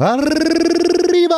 Arriba!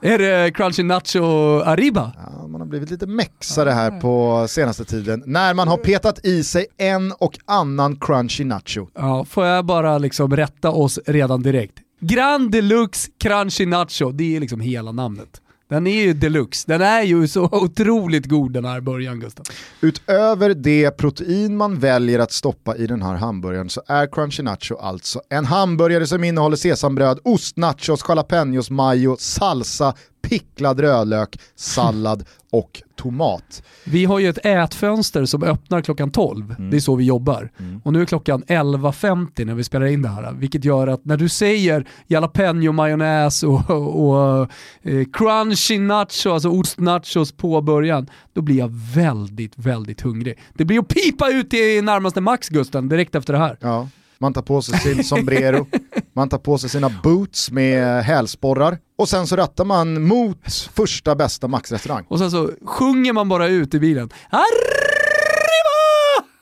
Är det Crunchy Nacho Arriba? Ja, man har blivit lite mexare här på senaste tiden när man har petat i sig en och annan crunchy nacho. Ja, får jag bara liksom rätta oss redan direkt. Grand Deluxe Crunchy Nacho, det är liksom hela namnet. Den är ju deluxe, den är ju så otroligt god den här början Gustav. Utöver det protein man väljer att stoppa i den här hamburgaren så är Crunchy Nacho alltså en hamburgare som innehåller sesambröd, ost, nachos, jalapenos, mayo, salsa, picklad rödlök, sallad och tomat. Vi har ju ett ätfönster som öppnar klockan 12, mm. det är så vi jobbar. Mm. Och nu är klockan 11.50 när vi spelar in det här, vilket gör att när du säger jalapeno majonnäs och, och, och eh, crunchy nacho, alltså ostnachos på början, då blir jag väldigt, väldigt hungrig. Det blir att pipa ut i närmaste Max Gusten direkt efter det här. Ja. Man tar på sig sin sombrero, man tar på sig sina boots med hälsporrar och sen så rattar man mot första bästa Max-restaurang. Och sen så sjunger man bara ut i bilen. Arriba!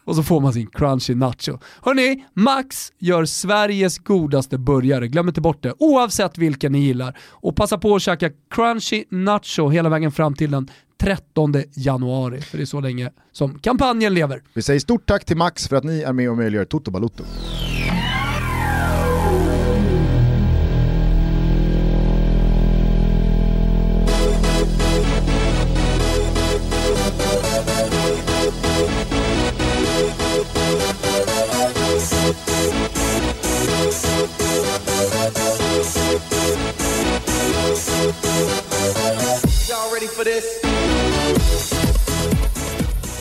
Och så får man sin crunchy nacho. Hörni, Max gör Sveriges godaste burgare, glöm inte bort det, oavsett vilken ni gillar. Och passa på att käka crunchy nacho hela vägen fram till den 13 januari, för det är så länge som kampanjen lever. Vi säger stort tack till Max för att ni är med och möjliggör Toto Balutto.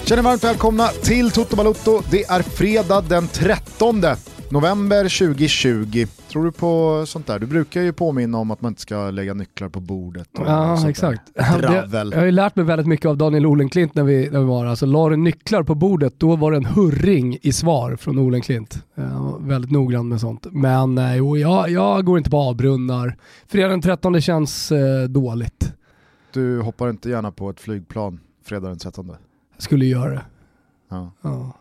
Känner varmt välkomna till Toto Balotto. Det är fredag den 13 november 2020. Tror du på sånt där? Du brukar ju påminna om att man inte ska lägga nycklar på bordet. ja, exakt. Dravel. Jag har ju lärt mig väldigt mycket av Daniel Olenklint när vi, när vi var Alltså, la du nycklar på bordet, då var det en hurring i svar från Olenklint. väldigt noggrann med sånt. Men eh, jo, jag, jag går inte på avbrunnar. Fredag den 13 känns eh, dåligt. Du hoppar inte gärna på ett flygplan fredag den 13? skulle göra det. Ja. ja.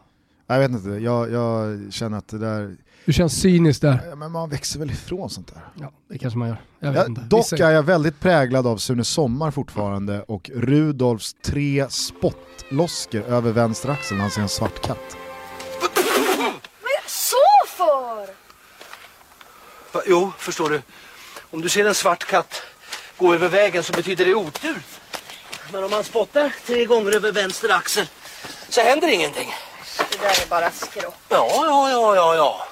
Jag vet inte, jag, jag, känner att det där... Du känns cynisk där. Men man växer väl ifrån sånt där. Ja, det kanske man gör. Jag ja, dock är jag väldigt präglad av Sune Sommar fortfarande och Rudolfs tre spottlosker över vänster axel när han ser en svart katt. Det så för? Va, jo, förstår du. Om du ser en svart katt gå över vägen så betyder det otur. Men om man spottar tre gånger över vänster axel så händer ingenting. Det där är bara skrock. Ja, ja, ja, ja, ja.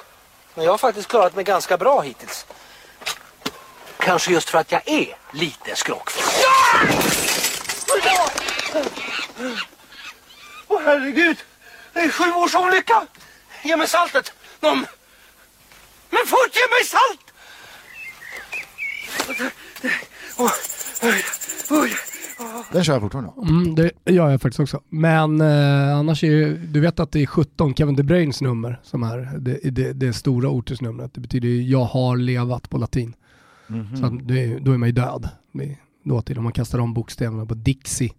Men jag har faktiskt klarat mig ganska bra hittills. Kanske just för att jag är lite skrockfull. Åh oh, herregud! Det är sju års olycka! Ge mig saltet! Någon... Men fort, ge mig salt! Den kör jag fortfarande. Mm, det gör jag faktiskt också. Men eh, annars är ju, du vet att det är 17 Kevin De Bruynes nummer som är det, det, det stora ortusnumret. Det betyder jag har levat på latin. Mm -hmm. Så det, då är man ju död. Då till om man kastar om bokstäverna på Dixie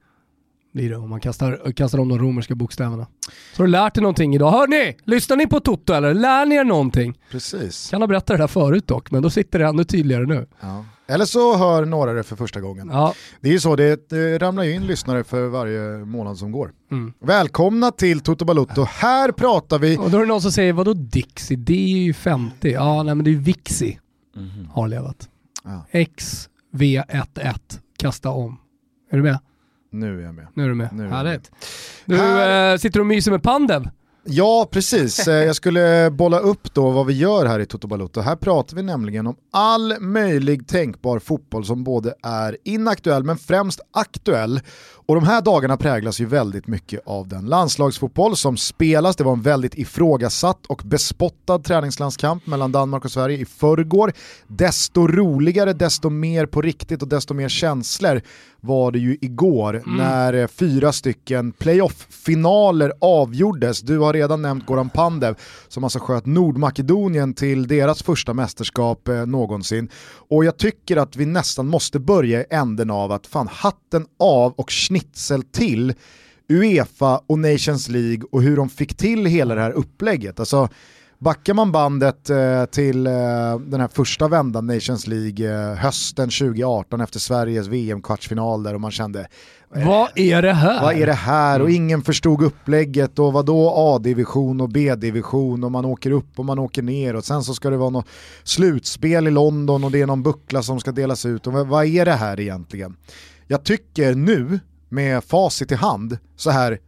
blir det om man kastar, kastar om de romerska bokstäverna. Så har du lärt dig någonting idag. Hör ni? Lyssnar ni på Toto eller? Lär ni er någonting? Precis. Kan ha berättat det där förut dock, men då sitter det ännu tydligare nu. Ja. Eller så hör några det för första gången. Ja. Det är ju så, det, det ramlar ju in lyssnare för varje månad som går. Mm. Välkomna till Toto Balutto, här pratar vi... Och då är det någon som säger, vadå Dixie? Det är ju 50. Ja, nej men det är Vixi. Mm. Har levat. Ja. XV11, kasta om. Är du med? Nu är jag med. Nu är du med. Nu Härligt. Du här... äh, sitter och myser med Pandev. Ja, precis. Eh, jag skulle bolla upp då vad vi gör här i Toto Balotto. Här pratar vi nämligen om all möjlig tänkbar fotboll som både är inaktuell men främst aktuell. Och de här dagarna präglas ju väldigt mycket av den landslagsfotboll som spelas. Det var en väldigt ifrågasatt och bespottad träningslandskamp mellan Danmark och Sverige i förrgår. Desto roligare, desto mer på riktigt och desto mer känslor var det ju igår mm. när eh, fyra stycken playoff-finaler avgjordes. Du har har redan nämnt Goran Pandev som alltså sköt Nordmakedonien till deras första mästerskap eh, någonsin. Och jag tycker att vi nästan måste börja i änden av att fan hatten av och schnitzel till Uefa och Nations League och hur de fick till hela det här upplägget. Alltså, Backar man bandet eh, till eh, den här första vändan Nations League eh, hösten 2018 efter Sveriges VM-kvartsfinal där och man kände vad är det här? Vad är det här? Och ingen förstod upplägget och vad då A-division och B-division och man åker upp och man åker ner och sen så ska det vara något slutspel i London och det är någon buckla som ska delas ut och vad är det här egentligen? Jag tycker nu med facit i hand så här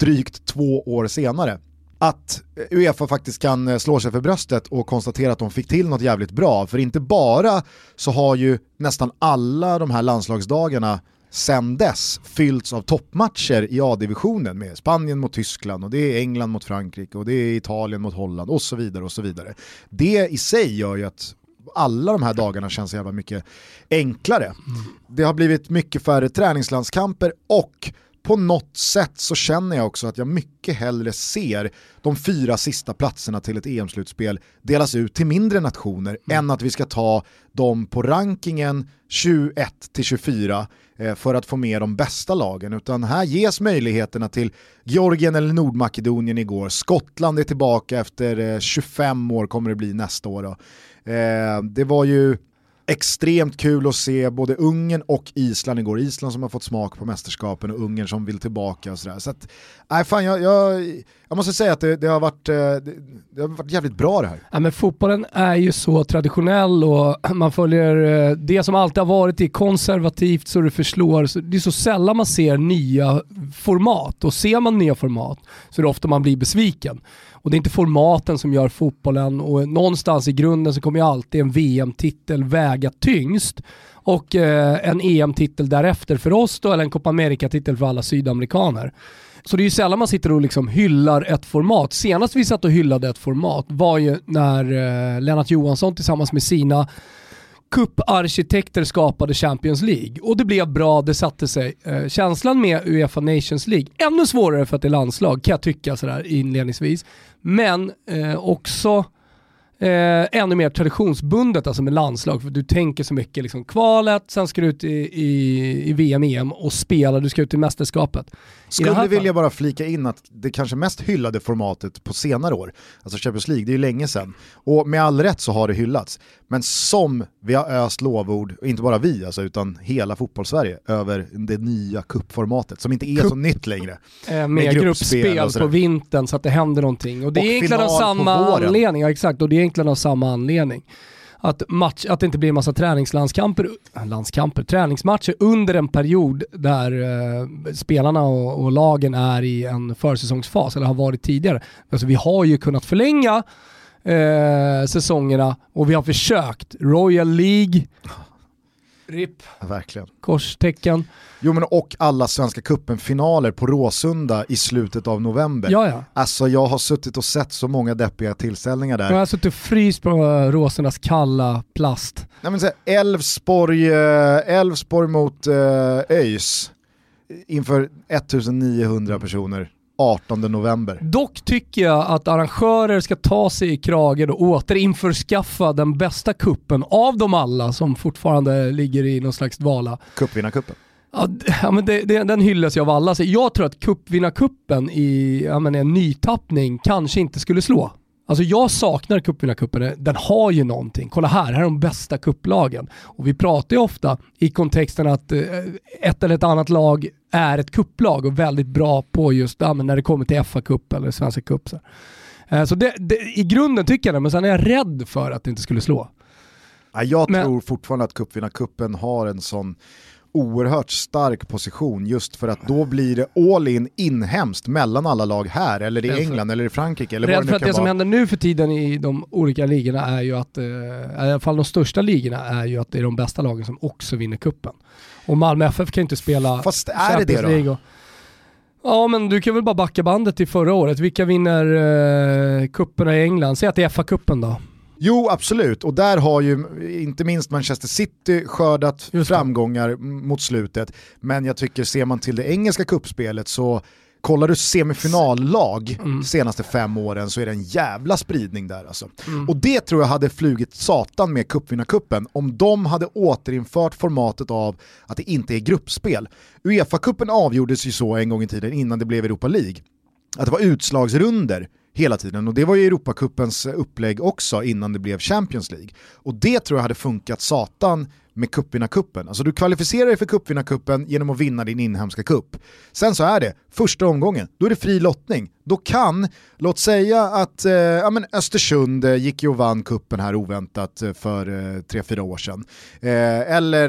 drygt två år senare att Uefa faktiskt kan eh, slå sig för bröstet och konstatera att de fick till något jävligt bra. För inte bara så har ju nästan alla de här landslagsdagarna sen dess fyllts av toppmatcher i A-divisionen med Spanien mot Tyskland och det är England mot Frankrike och det är Italien mot Holland och så vidare och så vidare. Det i sig gör ju att alla de här dagarna känns jävla mycket enklare. Mm. Det har blivit mycket färre träningslandskamper och på något sätt så känner jag också att jag mycket hellre ser de fyra sista platserna till ett EM-slutspel delas ut till mindre nationer mm. än att vi ska ta dem på rankingen 21-24 eh, för att få med de bästa lagen. Utan här ges möjligheterna till Georgien eller Nordmakedonien igår. Skottland är tillbaka efter 25 eh, år kommer det bli nästa år. Då. Eh, det var ju extremt kul att se både Ungern och Island igår. Island som har fått smak på mästerskapen och Ungern som vill tillbaka och sådär. Så att, nej fan jag, jag, jag måste säga att det, det, har varit, eh, det, det, har varit jävligt bra det här. Ja, men fotbollen är ju så traditionell och man följer eh, det som alltid har varit, det är konservativt så det förslår. Det är så sällan man ser nya format och ser man nya format så är det ofta man blir besviken. Och det är inte formaten som gör fotbollen och någonstans i grunden så kommer ju alltid en VM-titel väga tyngst och eh, en EM-titel därefter för oss då, eller en Copa America-titel för alla sydamerikaner. Så det är ju sällan man sitter och liksom hyllar ett format. Senast vi satt och hyllade ett format var ju när eh, Lennart Johansson tillsammans med sina kupparkitekter skapade Champions League. Och det blev bra, det satte sig. Eh, känslan med Uefa Nations League, ännu svårare för att det är landslag kan jag tycka sådär inledningsvis. Men eh, också eh, ännu mer traditionsbundet alltså med landslag. För du tänker så mycket liksom kvalet, sen ska du ut i, i, i VM, EM och spela, du ska ut i mästerskapet. Skulle I vilja bara flika in att det kanske mest hyllade formatet på senare år, alltså Champions League, det är ju länge sedan. Och med all rätt så har det hyllats. Men som vi har öst lovord, inte bara vi alltså, utan hela fotbollssverige, över det nya kuppformatet som inte är Cup, så nytt längre. Eh, med, med gruppspel, på vintern så att det händer någonting. Och det och är egentligen av samma anledning, ja, exakt, och det är egentligen av samma anledning att, match, att det inte blir en massa träningslandskamper, landskamper, träningsmatcher under en period där eh, spelarna och, och, lagen är i en försäsongsfas, eller har varit tidigare. Alltså vi har ju kunnat förlänga eh, säsongerna och vi har försökt. Royal League, RIP, verkligen. korstecken. Jo men och alla Svenska cupen-finaler på Råsunda i slutet av november. Ja, ja. Alltså jag har suttit och sett så många deppiga tillställningar där. Jag har suttit och fryst på Råsundas kalla plast. Nej men Elfsborg, Elfsborg mot äh, ÖIS inför 1900 personer. 18 november. Dock tycker jag att arrangörer ska ta sig i kragen och återinförskaffa den bästa kuppen av dem alla som fortfarande ligger i någon slags dvala. Cupvinnarcupen. Ja, men det, det, den hyllas ju av alla. Så jag tror att cupvinnarcupen i ja, men en nytappning kanske inte skulle slå. Alltså jag saknar cupvinnarcupen, den har ju någonting. Kolla här, här är de bästa kupplagen. Och vi pratar ju ofta i kontexten att eh, ett eller ett annat lag är ett kupplag och väldigt bra på just ja, när det kommer till FA-cup eller Svenska cup. Så, eh, så det, det, i grunden tycker jag det, men sen är jag rädd för att det inte skulle slå. jag men, tror fortfarande att cupvinnarcupen har en sån oerhört stark position just för att då blir det all in inhemskt mellan alla lag här eller i England eller i Frankrike eller Rädd för att det vara. som händer nu för tiden i de olika ligorna är ju att, eh, i alla fall de största ligorna är ju att det är de bästa lagen som också vinner kuppen. Och Malmö FF kan inte spela Fast är det det då? Ja men du kan väl bara backa bandet till förra året. Vilka vinner eh, kupperna i England? Säg att det är FA-cupen då. Jo, absolut. Och där har ju inte minst Manchester City skördat framgångar mot slutet. Men jag tycker, ser man till det engelska kuppspelet så Kollar du semifinallag mm. senaste fem åren så är det en jävla spridning där alltså. Mm. Och det tror jag hade flugit satan med cupvinnarcupen om de hade återinfört formatet av att det inte är gruppspel. Uefa-cupen avgjordes ju så en gång i tiden innan det blev Europa League. Att det var utslagsrunder hela tiden och det var ju Europacupens upplägg också innan det blev Champions League. Och det tror jag hade funkat satan med cupvinnarcupen. Alltså du kvalificerar dig för cupvinnarcupen genom att vinna din inhemska cup. Sen så är det, första omgången, då är det fri lottning. Då kan, låt säga att eh, ja, men Östersund eh, gick ju och vann kuppen här oväntat eh, för eh, tre fyra år sedan. Eh, eller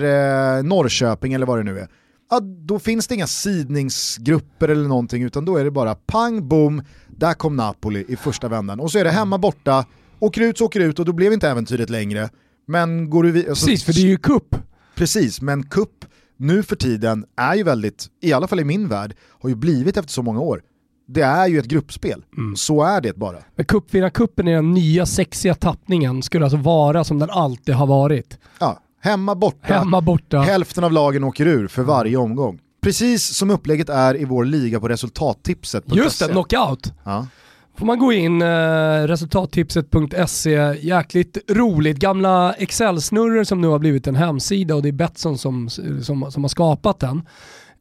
eh, Norrköping eller vad det nu är. Ja, då finns det inga sidningsgrupper eller någonting utan då är det bara pang bom, där kom Napoli i första vändan. Och så är det hemma borta, åker ut så åker ut och då blev inte äventyret längre. Men går du vid, alltså, Precis, för det är ju kupp. Precis, men kupp nu för tiden är ju väldigt, i alla fall i min värld, har ju blivit efter så många år. Det är ju ett gruppspel, mm. så är det bara. Men cupvinnarcupen i den nya sexiga tappningen skulle alltså vara som den alltid har varit. Ja, hemma borta, hemma borta. hälften av lagen åker ur för varje omgång. Precis som upplägget är i vår liga på resultattipset. På Just det, knockout. Ja får man gå in, eh, resultattipset.se, jäkligt roligt. Gamla Excel-snurror som nu har blivit en hemsida och det är Betsson som, som, som har skapat den.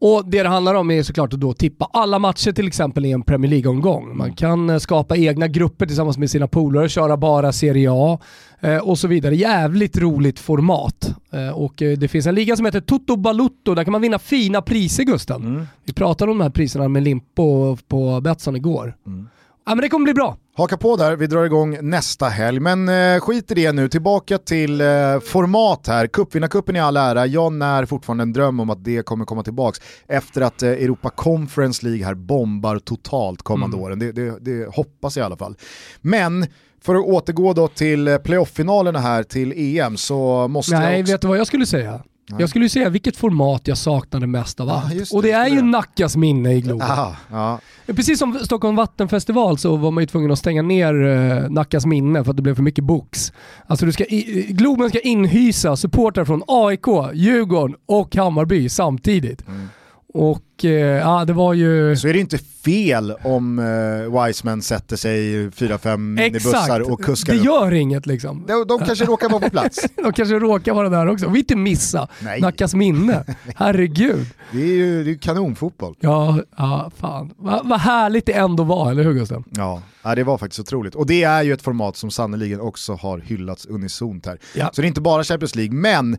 Och Det det handlar om är såklart att då tippa alla matcher till exempel i en Premier League-omgång. Man kan eh, skapa egna grupper tillsammans med sina polare, köra bara Serie A eh, och så vidare. Jävligt roligt format. Eh, och Det finns en liga som heter Toto Balutto, där kan man vinna fina priser Gusten. Mm. Vi pratade om de här priserna med Limpo på Betsson igår. Mm. Ja men det kommer bli bra. Haka på där, vi drar igång nästa helg. Men eh, skit i det nu, tillbaka till eh, format här. Cupvinnarcupen i all ära, jag när fortfarande en dröm om att det kommer komma tillbaka efter att eh, Europa Conference League här bombar totalt kommande mm. åren. Det, det, det hoppas jag i alla fall. Men för att återgå då till eh, playoff-finalerna här till EM så måste Nej, jag också... vet du vad jag skulle säga? Jag skulle säga vilket format jag saknade mest av allt. det, och det är ju Nackas minne i Globen. Aha, ja. Precis som Stockholm Vattenfestival så var man ju tvungen att stänga ner uh, Nackas minne för att det blev för mycket box. Alltså du ska Globen ska inhysa supportrar från AIK, Djurgården och Hammarby samtidigt. Mm. Och eh, ja, det var ju... Så är det inte fel om eh, Wiseman sätter sig fyra, fem bussar och kuskar det gör inget liksom. De, de kanske råkar vara på plats. de kanske råkar vara där också. Vi inte missa Nej. Nackas minne. Herregud. Det är ju det är kanonfotboll. Ja, ja fan. Vad va härligt det ändå var, eller hur Gustav? Ja. ja, det var faktiskt otroligt. Och det är ju ett format som sannoliken också har hyllats unisont här. Ja. Så det är inte bara Champions League, men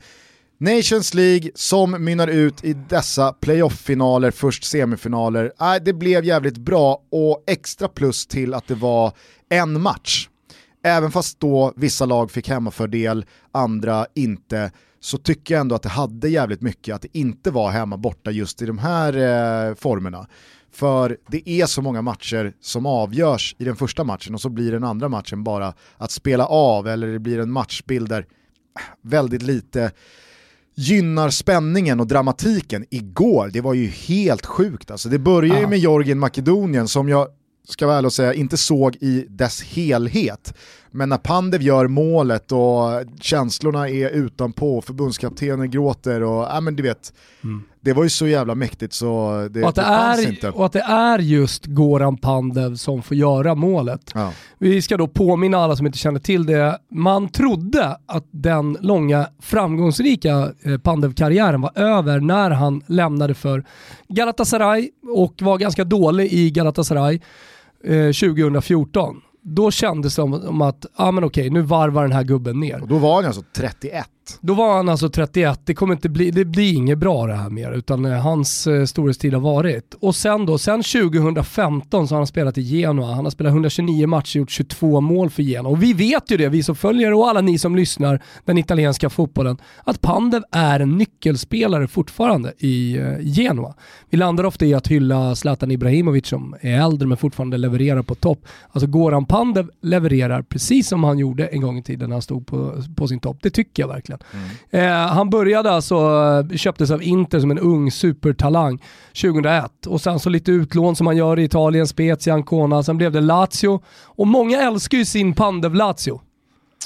Nations League som mynnar ut i dessa playoff-finaler, först semifinaler. Äh, det blev jävligt bra och extra plus till att det var en match. Även fast då vissa lag fick hemmafördel, andra inte, så tycker jag ändå att det hade jävligt mycket att det inte var hemma borta just i de här eh, formerna. För det är så många matcher som avgörs i den första matchen och så blir den andra matchen bara att spela av eller det blir en matchbild där väldigt lite gynnar spänningen och dramatiken igår, det var ju helt sjukt. Alltså det börjar ju med Georgien Makedonien som jag ska väl och säga inte såg i dess helhet. Men när Pandev gör målet och känslorna är utanpå, förbundskaptenen gråter och ja men du vet, mm. det var ju så jävla mäktigt så det, och att det, det fanns är, inte. Och att det är just Goran Pandev som får göra målet. Ja. Vi ska då påminna alla som inte känner till det, man trodde att den långa framgångsrika eh, Pandev-karriären var över när han lämnade för Galatasaray och var ganska dålig i Galatasaray eh, 2014 då kändes det som att, ja ah, men okej, nu varvar den här gubben ner. Och då var han alltså 31? Då var han alltså 31, det kommer inte bli, det blir inget bra det här mer, utan eh, hans eh, storhetstid har varit. Och sen då, sen 2015 så har han spelat i Genoa, han har spelat 129 matcher, gjort 22 mål för Genoa. Och vi vet ju det, vi som följer och alla ni som lyssnar, den italienska fotbollen, att Pandev är en nyckelspelare fortfarande i eh, Genoa. Vi landar ofta i att hylla Zlatan Ibrahimovic som är äldre men fortfarande levererar på topp. Alltså Goran Pandev levererar precis som han gjorde en gång i tiden när han stod på, på sin topp. Det tycker jag verkligen. Mm. Eh, han började alltså, eh, köptes av Inter som en ung supertalang 2001 och sen så lite utlån som man gör i Italien, Spezia, Ancona, sen blev det Lazio och många älskar ju sin Pandev Lazio.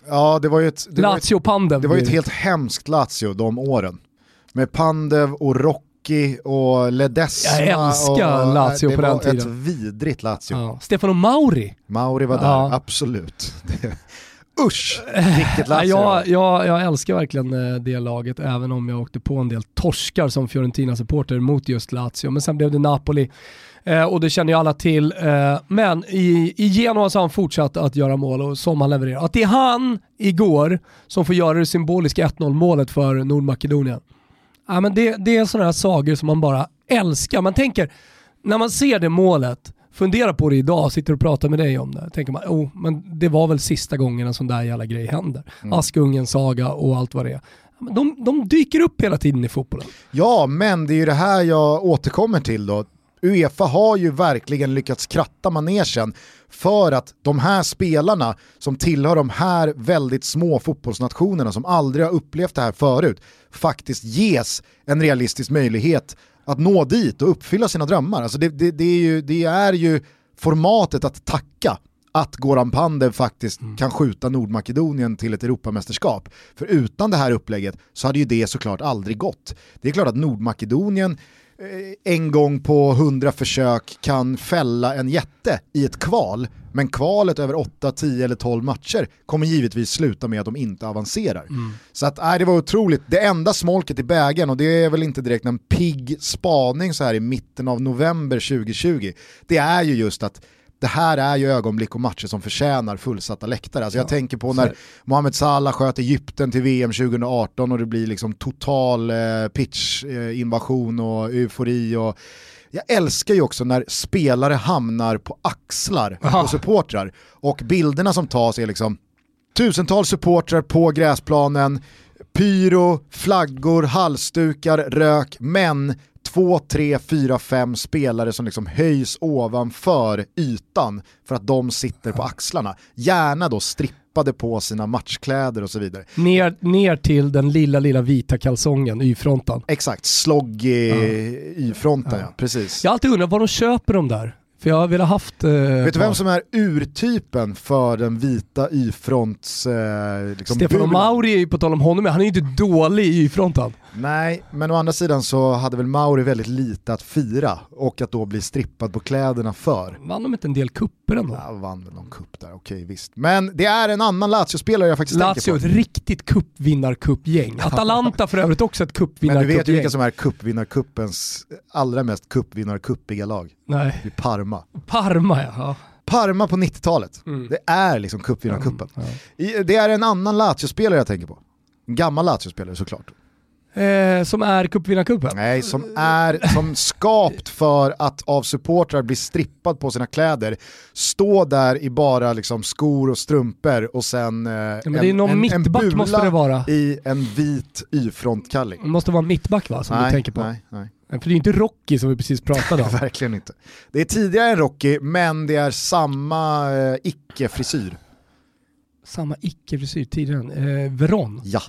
Ja, det var ju ett, det Lazio Pandev. Det var ju ett helt hemskt Lazio de åren. Med Pandev och Rocchi och Ledesma. Jag älskar och, Lazio på den tiden. Det var ett vidrigt Lazio. Ja. Stefano Mauri. Mauri var där, ja. absolut. Usch, vilket Lazio jag, jag, jag älskar verkligen eh, det laget, även om jag åkte på en del torskar som Fiorentina-supporter mot just Lazio. Men sen blev det Napoli Eh, och det känner ju alla till. Eh, men i, i Genoa så har han fortsatt att göra mål och som han levererar. Att det är han igår som får göra det symboliska 1-0 målet för Nordmakedonien. Ja, men det, det är sådana här sagor som man bara älskar. Man tänker, när man ser det målet, fundera på det idag, sitter och pratar med dig om det. Tänker man, oh, men det var väl sista gången en sån där jävla grej händer. Mm. Askungens saga och allt vad det är. De, de dyker upp hela tiden i fotbollen. Ja, men det är ju det här jag återkommer till då. Uefa har ju verkligen lyckats kratta manegen för att de här spelarna som tillhör de här väldigt små fotbollsnationerna som aldrig har upplevt det här förut faktiskt ges en realistisk möjlighet att nå dit och uppfylla sina drömmar. Alltså det, det, det, är, ju, det är ju formatet att tacka att Goran Pandev faktiskt mm. kan skjuta Nordmakedonien till ett Europamästerskap. För utan det här upplägget så hade ju det såklart aldrig gått. Det är klart att Nordmakedonien Eh, en gång på hundra försök kan fälla en jätte i ett kval, men kvalet över 8, 10 eller 12 matcher kommer givetvis sluta med att de inte avancerar. Mm. Så att, äh, det var otroligt. Det enda smolket i bägen, och det är väl inte direkt en pigg spaning så här i mitten av november 2020, det är ju just att det här är ju ögonblick och matcher som förtjänar fullsatta läktare. Alltså jag ja, tänker på när Mohamed Salah sköt Egypten till VM 2018 och det blir liksom total eh, pitch-invasion eh, och eufori. Och jag älskar ju också när spelare hamnar på axlar Aha. på supportrar. Och bilderna som tas är liksom tusentals supportrar på gräsplanen, pyro, flaggor, halsdukar, rök, men två, tre, fyra, fem spelare som liksom höjs ovanför ytan för att de sitter på axlarna. Gärna då strippade på sina matchkläder och så vidare. Ner, ner till den lilla, lilla vita kalsongen, Y-fronten. Exakt, sloggy ja. Y-fronten, ja. ja. precis. Jag har alltid undrat var de köper de där. För jag vill ha haft... Eh, Vet du vem som är urtypen för den vita Y-fronts... Eh, liksom Stefano Mauri är ju på tal om honom, han är ju inte dålig i Y-fronten. Nej, men å andra sidan så hade väl Mauri väldigt lite att fira och att då bli strippad på kläderna för. Vann de inte en del kupper ändå? Ja, vann väl någon kupp där, okej visst. Men det är en annan Lazio-spelare jag faktiskt Lazio, tänker på. Lazio, ett riktigt cupvinnarcupgäng. Atalanta för övrigt också ett cupvinnarcupgäng. Men du vet ju vilka som är cupvinnarcuppens allra mest cupvinnarcuppiga lag. Nej. Det är Parma. Parma ja. Parma på 90-talet. Mm. Det är liksom cupvinnarcupen. Mm, ja. Det är en annan Lazio-spelare jag tänker på. En gammal Lazio-spelare såklart. Eh, som är cupvinnarcupen? Nej, som är som skapt för att av supportrar bli strippad på sina kläder, stå där i bara liksom skor och strumpor och sen eh, ja, en, en, en bula måste det vara. i en vit Y-frontkalling. Det måste vara en mittback va, som nej, du tänker på? Nej, nej. För det är inte Rocky som vi precis pratade om. Verkligen inte. Det är tidigare än Rocky, men det är samma eh, icke-frisyr. Samma icke-frisyr tidigare än eh, Veron? Ja,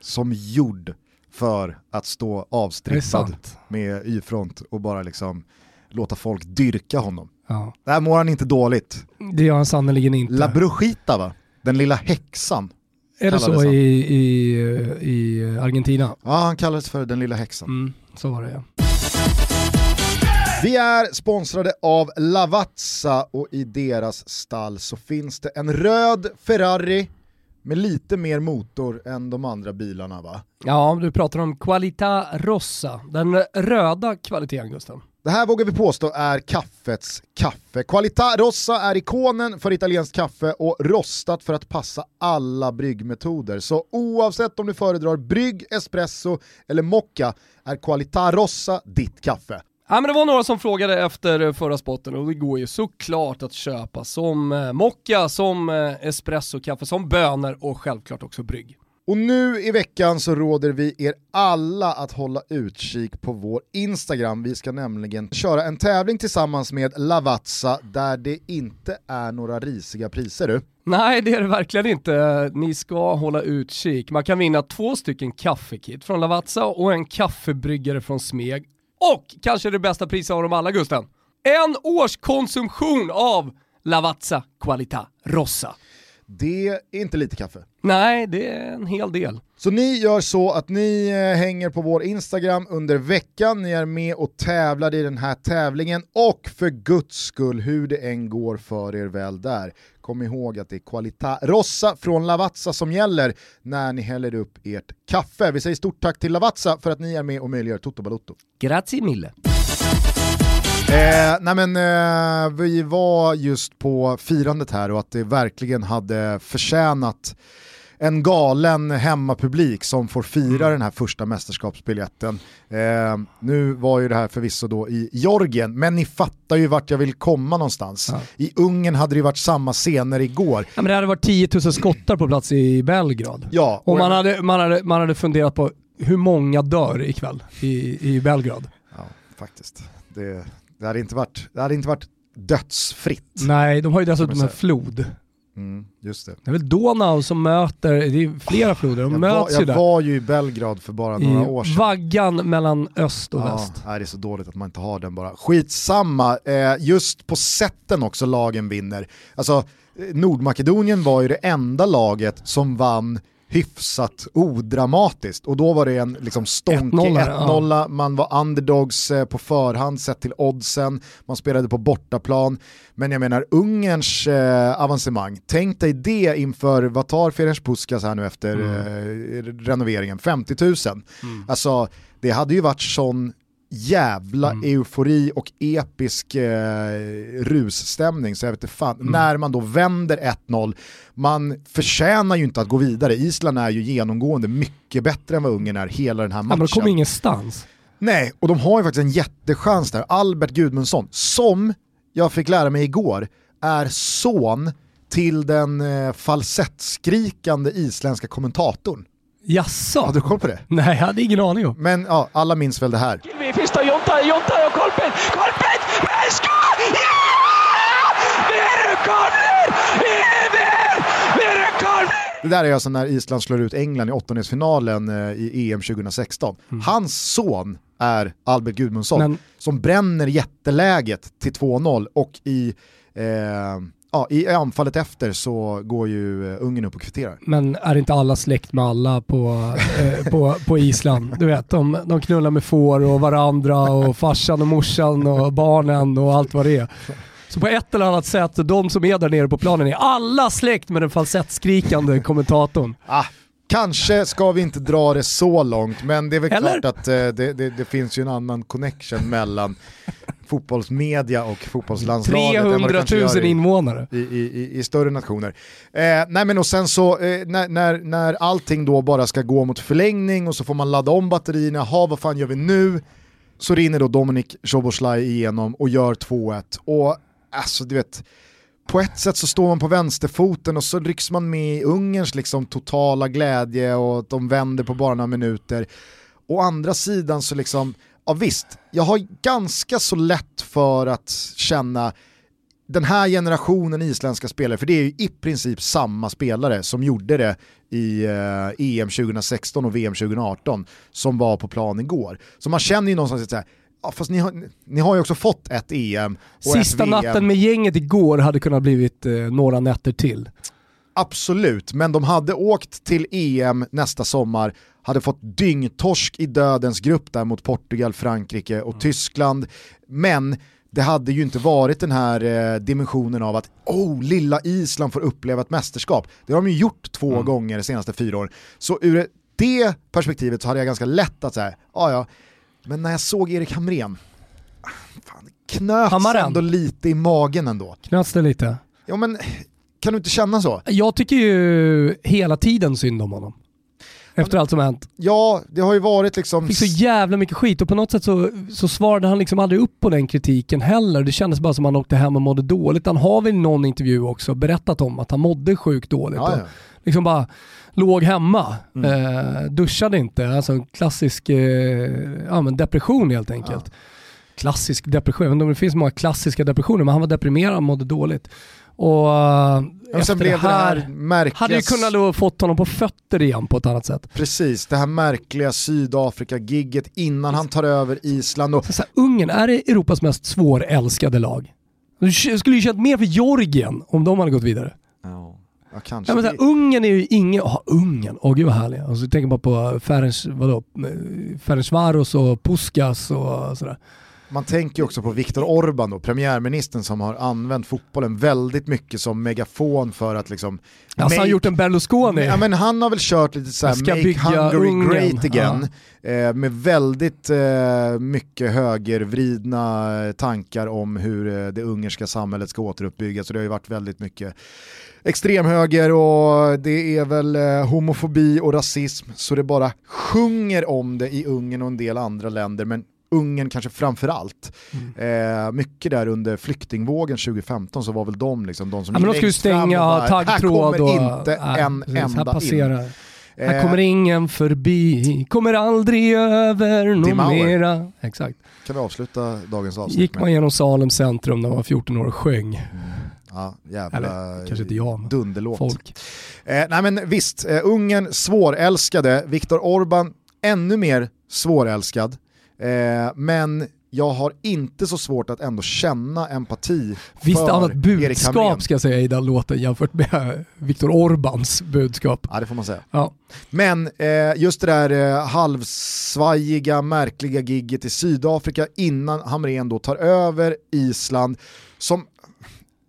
som gjord för att stå avstrippad med Y-front och bara liksom låta folk dyrka honom. Ja. Där mår han inte dåligt. Det gör han sannerligen inte. La Brujita va? Den lilla häxan. Är det så i, i, i Argentina? Ja, han kallades för den lilla häxan. Mm, så var det ja. Vi är sponsrade av Lavazza och i deras stall så finns det en röd Ferrari med lite mer motor än de andra bilarna va? Ja, du pratar om Qualita Rossa, den röda kvaliteten Gusten. Det här vågar vi påstå är kaffets kaffe. Qualita Rossa är ikonen för italienskt kaffe och rostat för att passa alla bryggmetoder. Så oavsett om du föredrar brygg, espresso eller mocca är Qualita Rossa ditt kaffe. Ja, men det var några som frågade efter förra spotten och det går ju såklart att köpa som eh, mocka, som eh, espresso-kaffe, som bönor och självklart också brygg. Och nu i veckan så råder vi er alla att hålla utkik på vår Instagram. Vi ska nämligen köra en tävling tillsammans med Lavazza där det inte är några risiga priser du. Nej det är det verkligen inte. Ni ska hålla utkik. Man kan vinna två stycken kaffekit från Lavazza och en kaffebryggare från Smeg och kanske det bästa priset av dem alla Gusten. En års konsumtion av Lavazza Qualita Rossa. Det är inte lite kaffe. Nej, det är en hel del. Så ni gör så att ni eh, hänger på vår Instagram under veckan, ni är med och tävlar i den här tävlingen och för guds skull, hur det än går för er väl där, kom ihåg att det är Qualita Rossa från Lavazza som gäller när ni häller upp ert kaffe. Vi säger stort tack till Lavazza för att ni är med och möjliggör Toto Balotto. Grazie mille. Eh, nej men, eh, vi var just på firandet här och att det verkligen hade förtjänat en galen hemmapublik som får fira den här första mästerskapsbiljetten. Eh, nu var ju det här förvisso då i Georgien, men ni fattar ju vart jag vill komma någonstans. Ja. I Ungern hade det ju varit samma scener igår. Ja, men det hade varit 10 000 skottar på plats i Belgrad. Ja, Och man hade, man, hade, man hade funderat på hur många dör ikväll i, i Belgrad. Ja, faktiskt. Det, det, hade inte varit, det hade inte varit dödsfritt. Nej, de har ju dessutom en flod. Mm, just det. Det är väl Donau som möter, det är flera floder, de Jag, var, möts ju jag där. var ju i Belgrad för bara några I år sedan. vaggan mellan öst och Ja, väst. nej, det är så dåligt att man inte har den bara. Skitsamma, eh, just på sätten också lagen vinner. Alltså, eh, Nordmakedonien var ju det enda laget som vann hyfsat odramatiskt. Och då var det en liksom stånkig 1-0, 1-0, man var underdogs eh, på förhand sett till oddsen, man spelade på bortaplan. Men jag menar Ungerns eh, avancemang, tänk dig det inför, vad tar Ferenc Puskas här nu efter eh, renoveringen, 50 000. Alltså det hade ju varit sån jävla eufori och episk eh, russtämning så jag vet inte fan, när man då vänder 1-0, man förtjänar ju inte att gå vidare, Island är ju genomgående mycket bättre än vad Ungern är hela den här Ja, men de matchen. kommer ingenstans. Nej, och de har ju faktiskt en jättechans där. Albert Gudmundsson, som jag fick lära mig igår, är son till den eh, falsettskrikande isländska kommentatorn. Jaså? Hade du koll på det? Nej, jag hade ingen aning om. Men ja, alla minns väl det här. Vi första Jonta, Jonta och! Men skott! Ja! Det är rekordner! Det är det! Det är rekordner! Det där är alltså när Island slår ut England i åttondelsfinalen eh, i EM 2016. Hans son är Albert Gudmundsson Men- som bränner jätteläget till 2-0 och i, eh, ja, i anfallet efter så går ju eh, Ungern upp och kvitterar. Men är inte alla släkt med alla på, eh, på, på Island? Du vet, de, de knullar med får och varandra och farsan och morsan och barnen och allt vad det är. Så på ett eller annat sätt, de som är där nere på planen är alla släkt med den falsettskrikande kommentatorn. Ah, kanske ska vi inte dra det så långt, men det är väl Eller? klart att eh, det, det, det finns ju en annan connection mellan fotbollsmedia och fotbollslandslaget. än vad det 300 kanske 000 gör i- invånare. i, i, i, större nationer. Eh, nej men och sen så, eh, när, när, när allting då bara ska gå mot förlängning och så får man ladda om batterierna, ha vad fan gör vi nu? Så rinner då Dominik Szoboszlai igenom och gör 2-1. Och alltså du vet, på ett sätt så står man på vänsterfoten och så rycks man med i Ungerns liksom totala glädje och att de vänder på bara några minuter. Å andra sidan så liksom, ja visst, jag har ganska så lätt för att känna den här generationen isländska spelare, för det är ju i princip samma spelare som gjorde det i eh, EM 2016 och VM 2018 som var på plan igår. Så man känner ju någonstans att säga, ja, fast ni har, ni har ju också fått ett EM och Sista ett VM. natten med gänget igår hade kunnat blivit eh, några nätter till. Absolut, men de hade åkt till EM nästa sommar, hade fått dyngtorsk i dödens grupp där mot Portugal, Frankrike och Tyskland. Men det hade ju inte varit den här eh, dimensionen av att oh, lilla Island får uppleva ett mästerskap. Det har de ju gjort två gånger de senaste fyra åren. Så ur det perspektivet så hade jag ganska lätt att säga, ja ja, men när jag såg Erik Hamrén, fan, knöts Hammaren. ändå lite i magen ändå. Knöts det lite? Ja men, kan du inte känna så? Jag tycker ju hela tiden synd om honom. Efter allt som hänt. Ja, det har ju varit liksom... Fick så jävla mycket skit och på något sätt så, så svarade han liksom aldrig upp på den kritiken heller. Det kändes bara som att han åkte hem och mådde dåligt. Han har väl i någon intervju också berättat om att han mådde sjukt dåligt. Ja, ja. Liksom bara låg hemma, Mm. eh, duschade inte. Alltså klassisk eh, ja, men depression helt enkelt. Klassisk depression, jag vet inte om det finns så många klassiska depressioner men han var deprimerad och mådde dåligt. Och eh, Och efter sen blev det här, här märkliga... hade ju kunnat fått honom på fötter igen på ett annat sätt. Precis, det här märkliga Sydafrika-gigget innan han tar över Island. Och, Så här, Ungern, är det Europas mest svårälskade lag? Du skulle ju känt mer för Georgien om de hade gått vidare. ja, kanske. Ja, men så här, Ungern är ju ingen... Oh, Ungern, åh gud vad härlig. Alltså, tänker bara på Ferenc, vadå, Ferencvaros och Puskas och sådär man tänker också på Viktor Orban då, premiärministern som har använt fotbollen väldigt mycket som megafon för att liksom... Alltså han har gjort en Berlusconi. Ja men han har väl kört lite såhär make Hungary Ungern." great again. Eh, med väldigt eh, mycket högervridna eh, tankar om hur eh, det ungerska samhället ska återuppbyggas. Så det har ju varit väldigt mycket extremhöger och det är väl eh, homofobi och rasism så det bara sjunger om det i Ungern och en del andra länder. Men Ungern kanske framför allt. Mm. Eh, mycket där under flyktingvågen 2015 så var väl de liksom de som Ja, men de skulle stänga och taggtråd Här kommer och... inte Nej, en precis, enda Här passerar. in. Här Eh, kommer ingen förbi, kommer aldrig över Dimauer. mera. Exakt. Kan vi avsluta dagens avsnitt Gick man genom Salem centrum när man var 14 år och sjöng. Ja, jävla Eller, kanske inte jag, dunderlåt. Folk. Eh, nej men visst, eh, Ungern svårälskade, Viktor Orban ännu mer svårälskad. Eh, men jag har inte så svårt att ändå känna empati Visst för annat budskap ska jag säga i den låten jämfört med Viktor Orbans budskap. Ja det får man säga. Ja. Men eh, just det där eh, halvsvajiga, märkliga gigget i Sydafrika innan Hamrén då tar över Island, som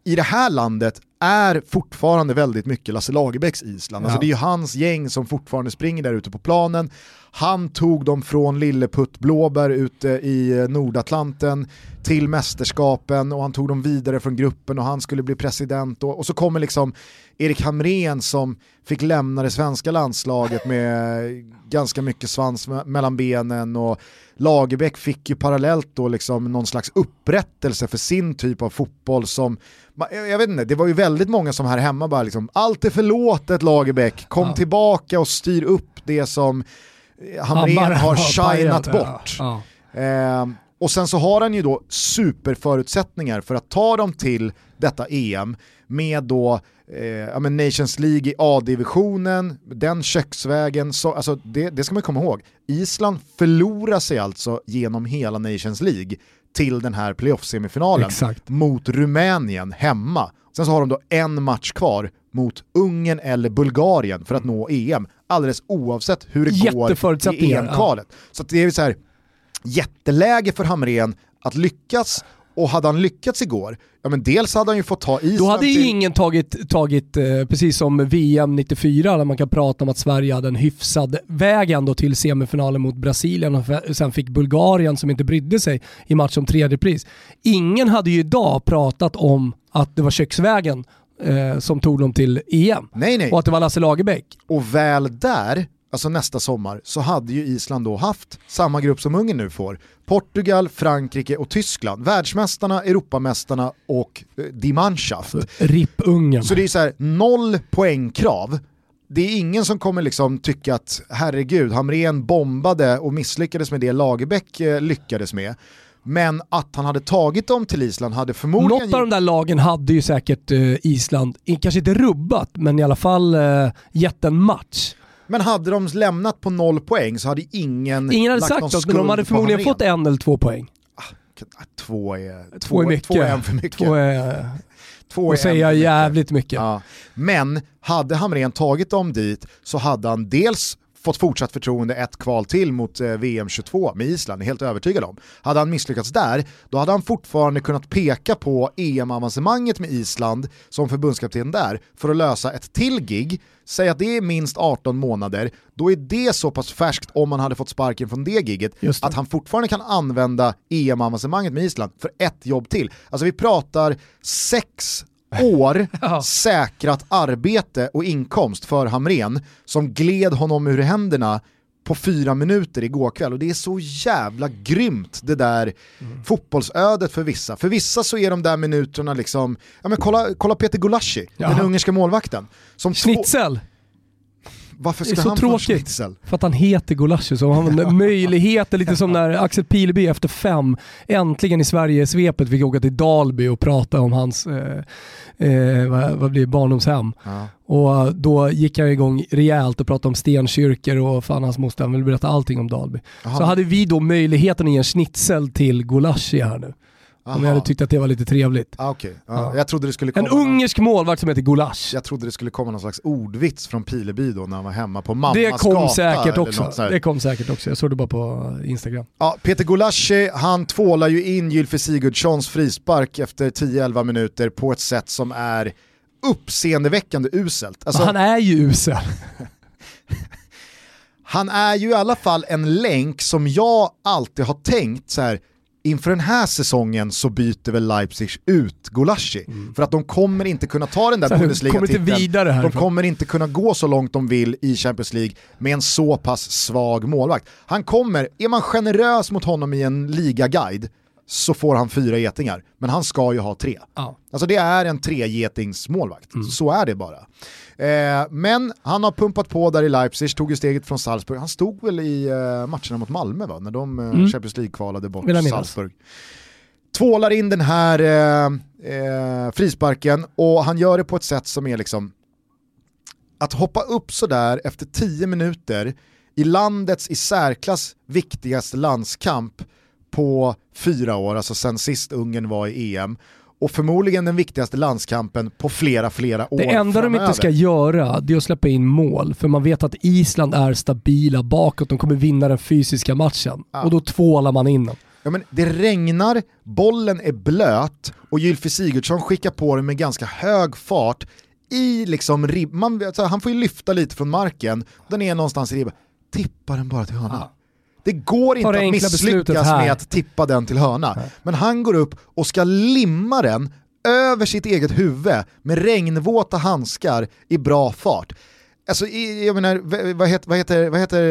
i det här landet är fortfarande väldigt mycket Lasse Lagerbäcks Island. Alltså Ja. det är ju hans gäng som fortfarande springer där ute på planen. Han tog dem från Lilleputt Blåbär ute i eh, Nordatlanten till mästerskapen och han tog dem vidare från gruppen och han skulle bli president och, och så kommer liksom Erik Hamrén som fick lämna det svenska landslaget med ganska mycket svans me- mellan benen och Lagerbäck fick ju parallellt då liksom någon slags upprättelse för sin typ av fotboll som, jag vet inte, det var ju väldigt många som här hemma bara liksom, allt är förlåtet Lagerbäck, kom Ja. tillbaka och styr upp det som eh, Hamrén har shinat bort. Ja. Eh, och sen så har han ju då superförutsättningar för att ta dem till detta EM med då eh, ja, men Nations League i A-divisionen, den köksvägen, så, alltså det, det ska man komma ihåg. Island förlorar sig alltså genom hela Nations League till den här playoff-semifinalen Exakt. mot Rumänien hemma. Sen så har de då en match kvar mot Ungern eller Bulgarien för att nå EM, alldeles oavsett hur det går i EM-kvalet. Så att det är ju så här, jätteläge för Hamrén att lyckas och hade han lyckats igår, ja men dels hade han ju fått ta Island Då hade till... ingen tagit, tagit eh, precis som VM 94, där man kan prata om att Sverige hade en hyfsad väg ändå till semifinalen mot Brasilien och sen fick Bulgarien som inte brydde sig i match om tredje pris. Ingen hade ju idag pratat om att det var köksvägen eh, som tog dem till EM Nej nej, och att det var Lasse Lagerbäck. och väl där, alltså nästa sommar, så hade ju Island då haft samma grupp som Ungern nu får. Portugal, Frankrike och Tyskland. Världsmästarna, Europamästarna och eh, Die Mannschaft. RIP Ungern. Så det är så här, noll poängkrav. Det är ingen som kommer liksom tycka att herregud, Hamrén bombade och misslyckades med det Lagerbäck eh, lyckades med. Men att han hade tagit dem till Island hade förmodligen... Något av de där lagen hade ju säkert eh, Island, kanske inte rubbat, men i alla fall eh, gett en match. Men hade de lämnat på noll poäng så hade ingen Ingen hade lagt sagt någon något, men de hade förmodligen fått en eller två poäng. Två är, Två är mycket. Två är en för mycket. Två är, Två är säga en för mycket. jävligt mycket. Ja. Men hade Hamrén tagit dem dit så hade han dels fått fortsatt förtroende ett kval till mot eh, VM 22 med Island, är helt övertygad om. Hade han misslyckats där, då hade han fortfarande kunnat peka på EM-avancemanget med Island som förbundskapten där för att lösa ett till gig. Säg att det är minst 18 månader, då är det så pass färskt om man hade fått sparken från det giget det. att han fortfarande kan använda EM-avancemanget med Island för ett jobb till. Alltså vi pratar sex år Ja. säkrat arbete och inkomst för Hamrén som gled honom ur händerna på fyra minuter igår kväll och det är så jävla grymt det där fotbollsödet för vissa. För vissa så är de där minuterna liksom, ja men kolla, kolla Peter Gulaschi, Ja. den ungerska målvakten. Som två- Schnitzel, varför ska han få schnitzel? för att han heter Gulaschi, så han möjligheter, lite som när Axel Pileby efter fem äntligen i Sverige-svepet fick åka till Dalby och prata om hans eh, eh, vad, vad blir barndomshem. Ja. Och då gick han igång rejält och pratade om stenkyrkor och fan hans moster, han ville berätta allting om Dalby. Jaha. Så hade vi då möjligheten att ge en schnitzel till Gulaschi här nu. Om Aha. jag hade tyckt att det var lite trevligt. Ah, okej. Ja, Ja. Jag trodde det skulle En komma någon- ungersk målvakt som heter Gulasch. Jag trodde det skulle komma någon slags ordvits från Pileby då när han var hemma på mammas Det kom gata säkert också. Det kom säkert också. Jag såg det bara på Instagram. Ja, Peter Gulaschi, han tvålar ju in Gylfi Sigurdssons frispark efter 10-11 minuter på ett sätt som är uppseendeväckande uselt. Alltså, han är ju usel. han är ju i alla fall en länk som jag alltid har tänkt så här. Inför den här säsongen så byter väl Leipzig ut Gulaschi. För att de kommer inte kunna ta den där Mm. Bundesliga-titeln. De kommer inte kunna gå så långt de vill i Champions League med en så pass svag målvakt. Han kommer, är man generös mot honom i en ligaguide så får han fyra getingar. Men han ska ju ha tre. Ja. Alltså det är en tregetingsmålvakt, Mm. så är det bara. Eh, men han har pumpat på där i Leipzig, tog ju steget från Salzburg. Han stod väl i eh, matcherna mot Malmö va? när de eh, Mm. Champions League-kvalade bort. Salzburg. Tvålar in den här eh, eh, frisparken och han gör det på ett sätt som är liksom att hoppa upp sådär efter 10 minuter i landets i särklass viktigaste landskamp på fyra år, alltså sen sist Ungern var i EM, och förmodligen den viktigaste landskampen på flera, flera år Det enda de framöver. inte ska göra det är att släppa in mål, för man vet att Island är stabila bakåt, de kommer vinna den fysiska matchen. Ja. Och då tvålar man in dem. Ja, men det regnar, bollen är blöt och Gylfi Sigurdsson skickar på den med ganska hög fart i liksom rib- man, alltså, Han får ju lyfta lite från marken, den är någonstans i ribban. Tippa den bara till hörna. Ja. Det går inte det att misslyckas med att tippa den till hörna. Men han går upp och ska limma den över sitt eget huvud med regnvåta handskar i bra fart. Alltså, jag menar, vad heter, vad heter, vad heter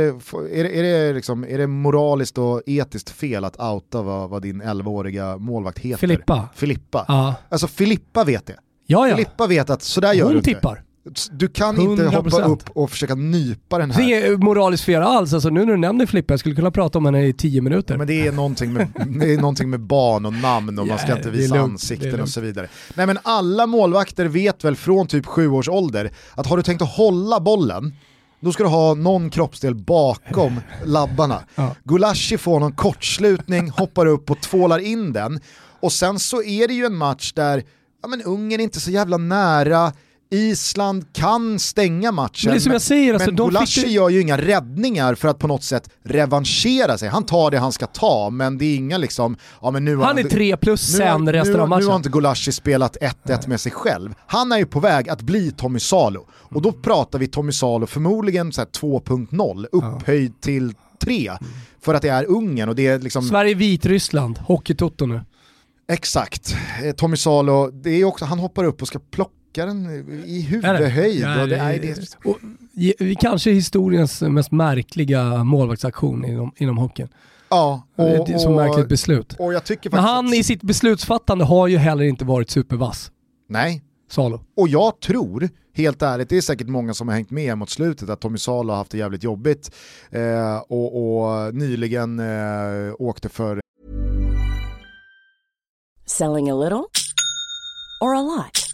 är, det, är, det liksom, är det moraliskt och etiskt fel att outa vad, vad din 11-åriga målvakt heter? Filippa. Filippa. Ja, Alltså Filippa vet det. ja. ja. Filippa vet att sådär gör du inte. tippar. Du kan inte hoppa 100%. upp och försöka nypa den Det här. är inget moraliskt fel alls. Alltså, nu när du nämner Filippa, jag skulle kunna prata om henne i tio minuter. Men det är, någonting med, det är någonting med barn och namn och man ska inte det är visa det är ansikten och så vidare. Nej men alla målvakter vet väl från typ sju års ålder att har du tänkt att hålla bollen, då ska du ha någon kroppsdel bakom labbarna. Ja. Gulaschi får någon kortslutning, hoppar upp och tvålar in den. Och sen så är det ju en match där ja, men Ungern är inte så jävla nära, Island kan stänga matchen. Men det som jag säger, alltså, men de fick gör ju inga räddningar för att på något sätt revanschera sig. Han tar det han ska ta, men det är inga liksom... Ja, men nu Han är tre plus sen nu, resten nu, av Nu har matchen. inte Gulaschi spelat 1-1 med sig själv. Han är ju på väg att bli Tommy Salo. Och då pratar vi Tommy Salo förmodligen så här 2.0, upphöjd till 3. För att det är Ungern och det är liksom... Sverige-Vitryssland, Hockeytoto nu. Exakt. Eh, Tommy Salo, det är också, han hoppar upp och ska plocka den i huvudhöjd. Ja, det, är det, och, kanske historiens mest märkliga målvaktsaktion inom, inom hockeyn. ja, och, det är så och, märkligt beslut. och jag tycker Men faktiskt han att, i sitt beslutsfattande har ju heller inte varit supervass, Nej, Salo. Och jag tror, helt ärligt, det är säkert många som har hängt med mot slutet, att Tommy Salo har haft det jävligt jobbigt eh, och, och nyligen eh, åkte för Selling a little or a lot?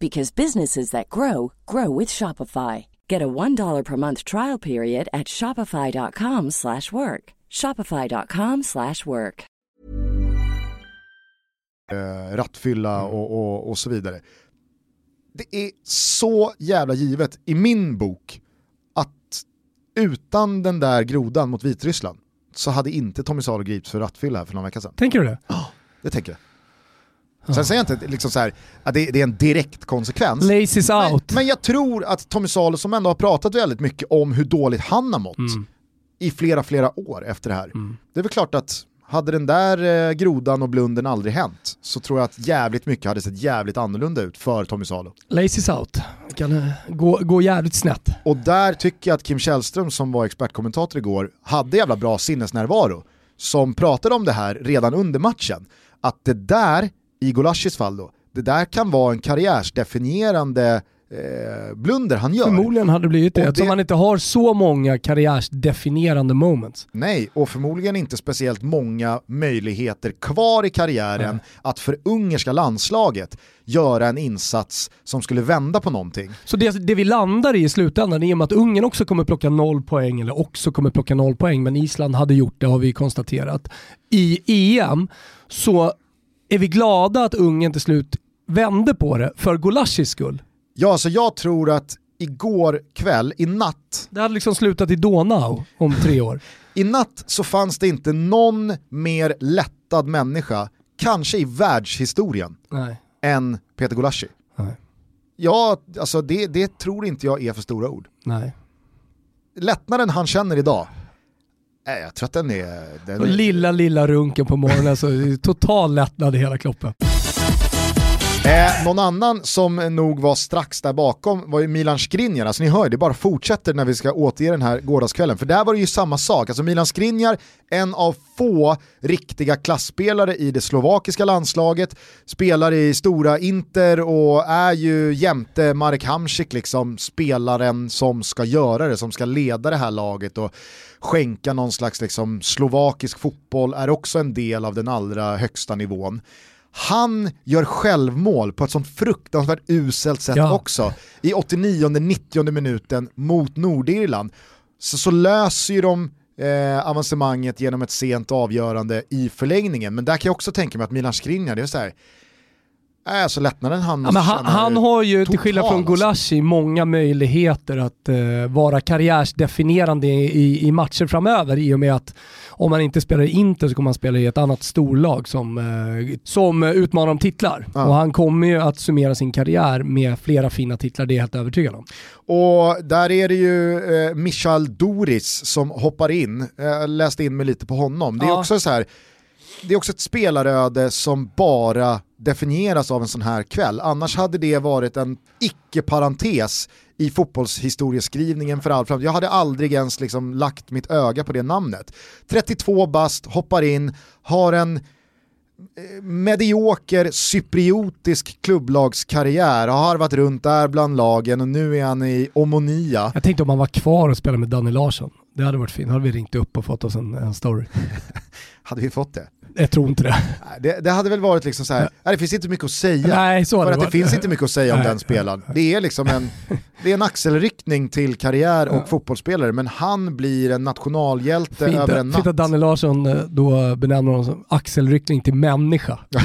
because businesses that grow grow with Shopify. Get a $1 per month trial period at shopify.com/work. shopify.com/work. eh, rattfylla och, och, och så vidare. Det är så jävla givet i min bok att utan den där grodan mot Vitryssland så hade inte Tommy Salo gripits för rattfylla här för någon vecka sedan. Tänker du det? Det tänker jag. Sen säger jag inte liksom så här, att det, det är en direkt konsekvens. Laces Men, out. men jag tror att Tommy Salo som ändå har pratat väldigt mycket om hur dåligt han har mått Mm. i flera, flera år efter det här. Det är väl klart att hade den där eh, grodan och blunden aldrig hänt så tror jag att jävligt mycket hade sett jävligt annorlunda ut för Tommy Salo. Laces out. Kan eh, gå, gå jävligt snett. Och där tycker jag att Kim Källström som var expertkommentator igår hade jävla bra sinnesnärvaro som pratade om det här redan under matchen. Att det där i Gulaschis fall då, det där kan vara en karriärsdefinierande eh, blunder han gör. Förmodligen hade det blivit det, Och eftersom det- man inte har så många karriärsdefinierande moments. Nej, och förmodligen inte speciellt många möjligheter kvar i karriären att för ungerska landslaget göra en insats som skulle vända på någonting. Så det, det vi landar i i slutändan, i och med att Ungern också kommer plocka noll poäng, eller också kommer plocka noll poäng, men Island hade gjort det har vi konstaterat. I EM så är vi glada att Ungern till slut vände på det för Gulaschis skull. Ja, så jag tror att igår kväll, i natt, Det hade liksom slutat i Donau om tre år. i natt så fanns det inte någon mer lättad människa, kanske i världshistorien, Nej. än Peter Gulaschi. Nej. Ja, alltså det, det tror inte jag är för stora ord. Nej. Lättnaden han känner idag, nej, jag tror att den är... Den är lilla, lilla runken på morgonen, så total lättnad i hela kroppen. Eh, någon annan som nog var strax där bakom var ju Milan Skriniar. Alltså ni hör ju, det bara fortsätter när vi ska återge den här gårdagskvällen. För där var det ju samma sak. Alltså Milan Skriniar, en av få riktiga klassspelare i det slovakiska landslaget, spelar i stora Inter och är ju jämte Marek Hamsik liksom spelaren som ska göra det, som ska leda det här laget och skänka någon slags liksom slovakisk fotboll, är också en del av den allra högsta nivån. Han gör självmål på ett sånt fruktansvärt uselt sätt Ja. också i 89-90 minuten mot Nordirland. Så, så löser ju de eh, avancemanget genom ett sent avgörande i förlängningen. Men där kan jag också tänka mig att Milan Skriniar, det är så här, äh, så lättnaden han Ja, han, han har ju, till skillnad från alltså. Gulashi, många möjligheter att eh, vara karriärsdefinierande i, i, matcher framöver i och med att om man inte spelar i Inter så kommer man spela i ett annat storlag som, eh, som utmanar om titlar. Ja. Och han kommer ju att summera sin karriär med flera fina titlar, det är jag helt övertygad om. Och där är det ju eh, Michal Doris som hoppar in, jag läste in mig lite på honom. Det är Ja. också så här, det är också ett spelaröde som bara definieras av en sån här kväll. Annars hade det varit en icke-parentes i fotbollshistorieskrivningen för all framtid. Jag hade aldrig ens liksom lagt mitt öga på det namnet. 32 bast, hoppar in, har en eh, medioker cypriotisk klubblagskarriär, har harvat runt där bland lagen och nu är han i Omonia. Jag tänkte om han var kvar och spelade med Danny Larsson. Det hade varit fint, hade vi ringt upp och fått oss en, en story. Hade vi fått det? Jag tror inte det. Det, det hade väl varit liksom så här, nej, det finns inte mycket att säga. Nej, så för att det varit. finns inte mycket att säga om Nej. den spelaren. Det är liksom en, det är en axelryckning till karriär och fotbollsspelare, men han blir en nationalhjälte Fint, över en fint natt. att Danny Larsson eh, då benämner honom som axelryckning till människa.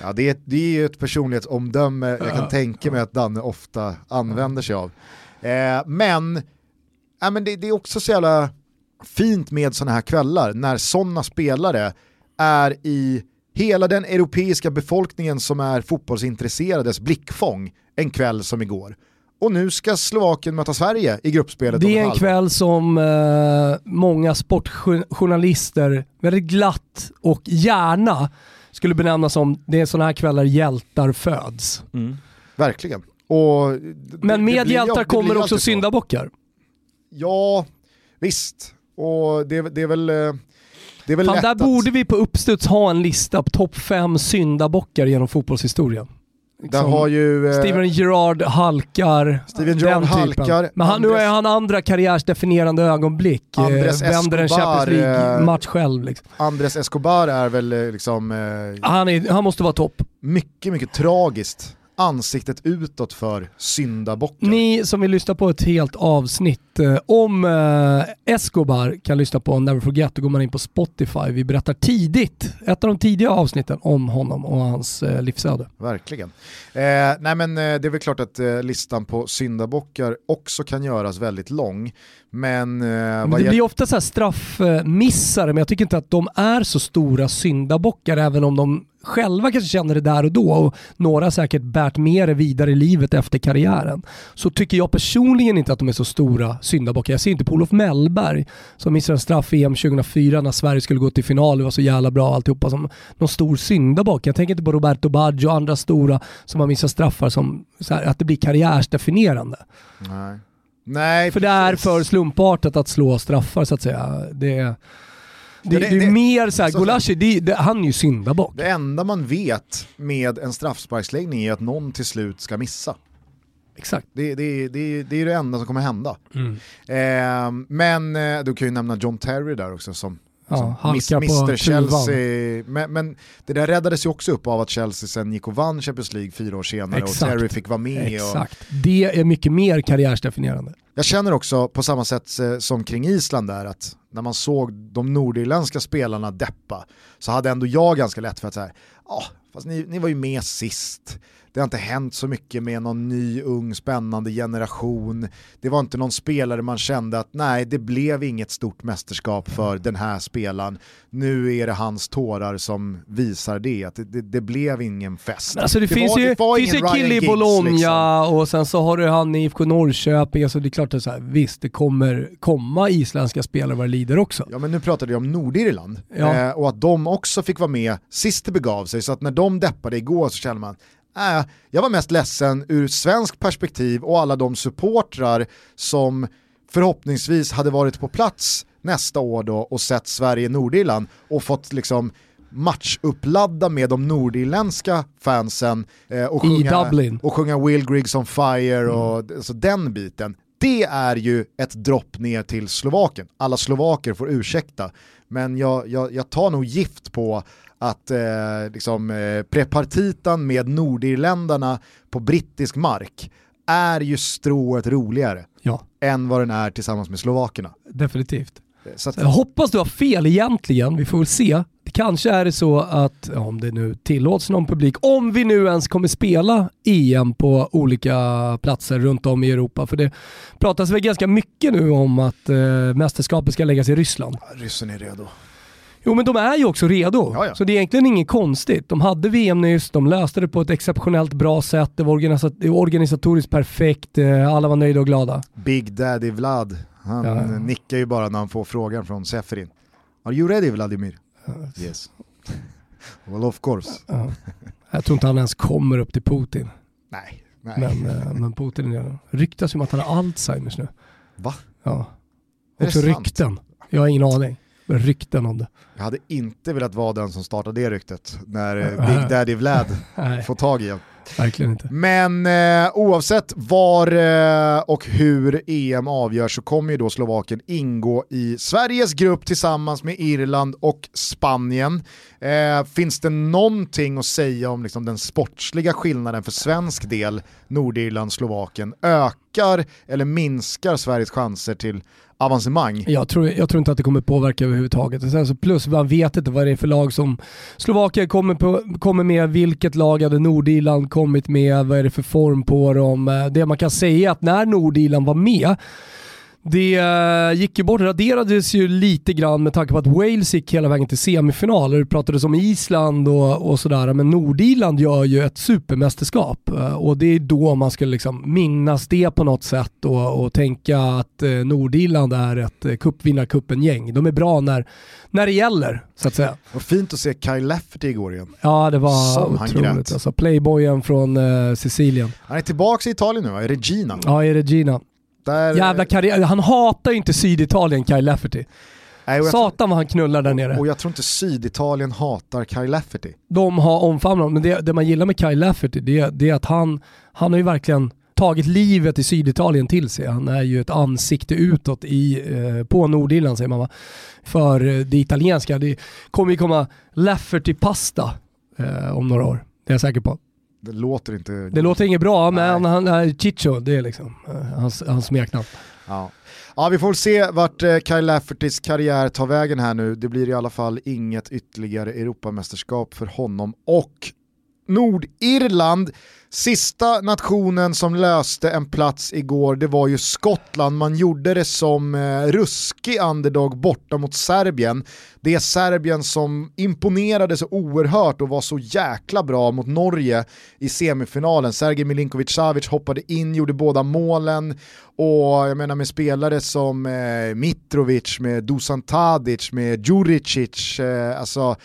Ja, det, är, det är ju ett personlighetsomdöme jag kan tänka mig att Danne ofta använder sig av. Eh, men ja, men det, det är också så jävla fint med sådana här kvällar när sådana spelare är i hela den europeiska befolkningen som är fotbollsintresserades blickfång en kväll som igår. Och nu ska Slovakien möta Sverige i gruppspelet Det är en kväll som eh, många sportjournalister väldigt glatt och gärna skulle benämna som det är sådana här kvällar hjältar föds. Verkligen. Och det- Men med hjältar kommer också syndabockar. Ja, visst. Och det, det är väl, eh, det är väl Fan, lätt där att- borde vi på uppstuds ha en lista på topp fem syndabockar genom fotbollshistorien. Där Liksom, har ju eh, Steven Gerrard halkar. Steven Gerrard typen. halkar, Men han, nu Andres- är han andra karriärsdefinierande ögonblick. Eh, Andres vänder en Champions eh, League-match själv. Liksom. Andres Escobar är väl eh, liksom eh, Han, är, han måste vara topp. mycket, mycket tragiskt ansiktet utåt för syndabocken. Ni som vill lyssna på ett helt avsnitt eh, om eh, Escobar kan lyssna på Never Forget, då går man in på Spotify. Vi berättar tidigt, ett av de tidiga avsnitten om honom och hans eh, livsöde. Verkligen. Eh, nej men eh, det är väl klart att listan på syndabockar också kan göras väldigt lång. Men, Men det blir ofta så här straffmissare, men jag tycker inte att de är så stora syndabockar, även om de själva kanske känner det där och då och några säkert bärt med det vidare i livet efter karriären. Så tycker jag personligen inte att de är så stora syndabockar. Jag ser inte på Olof Mellberg som missade en straff i EM 2004 när Sverige skulle gå till final, det var så jävla bra alltihopa, som någon stor syndabock. Jag tänker inte på Roberto Baggio och andra stora som har missat straffar som här, att det blir karriärsdefinierande. Nej. Nej, För det är precis. för slumpartat att slå straffar så att säga. Det, Det, det- det, är mer såhär, så- Gulashi, det, det, han är ju syndabock. Det enda man vet med en straffsparksläggning är att någon till slut ska missa. Exakt. Det, det, det, det är det enda som kommer hända. Mm. Eh, men eh, du kan ju nämna John Terry där också som, Ja, halka på Mr. Chelsea. Men, men det där räddades ju också upp av att Chelsea sen gick och vann Champions League fyra år senare Exakt. och Terry fick vara med. Och, Exakt. Det är mycket mer karriärsdefinierande. jag känner också på samma sätt eh, som kring Island där att när man såg de nordirländska spelarna deppa så hade ändå jag ganska lätt för att säga, ja, fast ni, ni var ju med sist. Det har inte hänt så mycket med någon ny, ung, spännande generation. Det var inte någon spelare man kände att nej, det blev inget stort mästerskap för den här spelaren. Nu är det hans tårar som visar det, att det, det, det blev ingen fest. Alltså det, finns var- ju, det finns ju kille i Bologna liksom. och sen så har du han i IFK Norrköping. Alltså det är klart att så här, visst det kommer komma isländska spelare vad det lider också. Ja men nu pratade jag om Nordirland Ja. eh, och att de också fick vara med sist det begav sig så att när de deppade igår så kände man äh, jag var mest ledsen ur svensk perspektiv och alla de supportrar som förhoppningsvis hade varit på plats nästa år då och sett Sverige-Nordirland och fått liksom matchuppladda med de nordirländska fansen eh, och, sjunga, och sjunga Will Griggs on fire och alltså den biten. Det är ju ett dropp ner till Slovakien. Alla slovaker får ursäkta, men jag, jag, jag tar nog gift på att eh, liksom, eh, prepartitan med nordirländarna på brittisk mark är ju strået roligare Ja, än vad den är tillsammans med slovakerna. definitivt. Så att, Jag hoppas du har fel egentligen, vi får väl se. Det kanske är det så att, om det nu tillåts någon publik, om vi nu ens kommer spela EM på olika platser runt om i Europa, för det pratas väl ganska mycket nu om att eh, mästerskapet ska läggas i Ryssland. ryssen är redo. Jo men de är ju också redo, Ja, ja. så det är egentligen inget konstigt. De hade VM nyss, de löste det på ett exceptionellt bra sätt, det var organisa- organisatoriskt perfekt, eh, alla var nöjda och glada. Big Daddy Vlad, han Ja. eh, nickar ju bara när han får frågan från Seferin. Are you ready Vladimir? Yes. well of course. Ja. Jag tror inte han ens kommer upp till Putin. Nej. Nej. Men, eh, men Putin är ryktas ju om att han har Alzheimers nu. Va? Ja. Också rykten. Jag har ingen aning. Rykten om det. Jag hade inte velat vara den som startade det ryktet när eh, Big Daddy Vlad får tag i en. verkligen inte. Men eh, oavsett var eh, och hur EM avgörs så kommer ju då Slovakien ingå i Sveriges grupp tillsammans med Irland och Spanien. Eh, finns det någonting att säga om liksom, den sportsliga skillnaden för svensk del, Nordirland, Slovakien? Ökar eller minskar Sveriges chanser till avancemang? Jag tror, jag tror inte att det kommer påverka överhuvudtaget. Och sen så plus man vet inte vad det är för lag som Slovakien kommer, på, kommer med, vilket lag hade Nordirland kommit med, vad är det för form på dem. Eh, det man kan säga är att när Nordirland var med det eh, gick ju bort, raderades ju lite grann med tanke på att Wales gick hela vägen till semifinal. Det pratades om Island och, och sådär, men Nordirland gör ju ett supermästerskap eh, och det är då man ska liksom minnas det på något sätt och, och tänka att eh, Nordirland är ett cupvinnarcupen-gäng. De är bra när, när det gäller, så att säga. Vad fint att se Kyle Lafferty igår igen. Ja, det var Som otroligt. Alltså, playboyen från eh, Sicilien. Han är tillbaka i Italien nu va? i Regina. Ja, i Regina. Där, Jävla karriär. Han hatar ju inte Syditalien, Kyle Lafferty. Nej, Satan vad han knullar där nere. Och jag tror inte Syditalien hatar Kyle Lafferty. De har omfamnat honom, men det, det man gillar med Kyle Lafferty det, det är att han, han har ju verkligen tagit livet i Syditalien till sig. Han är ju ett ansikte utåt i, eh, på Nordirland säger man va. För eh, det italienska. Det kommer ju komma Lafferty-pasta eh, om några år. Det är jag säker på. Det låter inte... Det låter inget bra, men han är Chicho, det är liksom eh, hans, hans smeknamn. Ja. ja, vi får se vart eh, Kyle Laffertys karriär tar vägen här nu. Det blir i alla fall inget ytterligare Europamästerskap för honom och Nordirland. Sista nationen som löste en plats igår, det var ju Skottland. Man gjorde det som eh, ruskig underdog borta mot Serbien. Det är Serbien som imponerade så oerhört och var så jäkla bra mot Norge i semifinalen. Sergej Milinkovic-Savic hoppade in, gjorde båda målen och jag menar med spelare som eh, Mitrovic, med Dusan Tadic, med Djuricic, eh, alltså,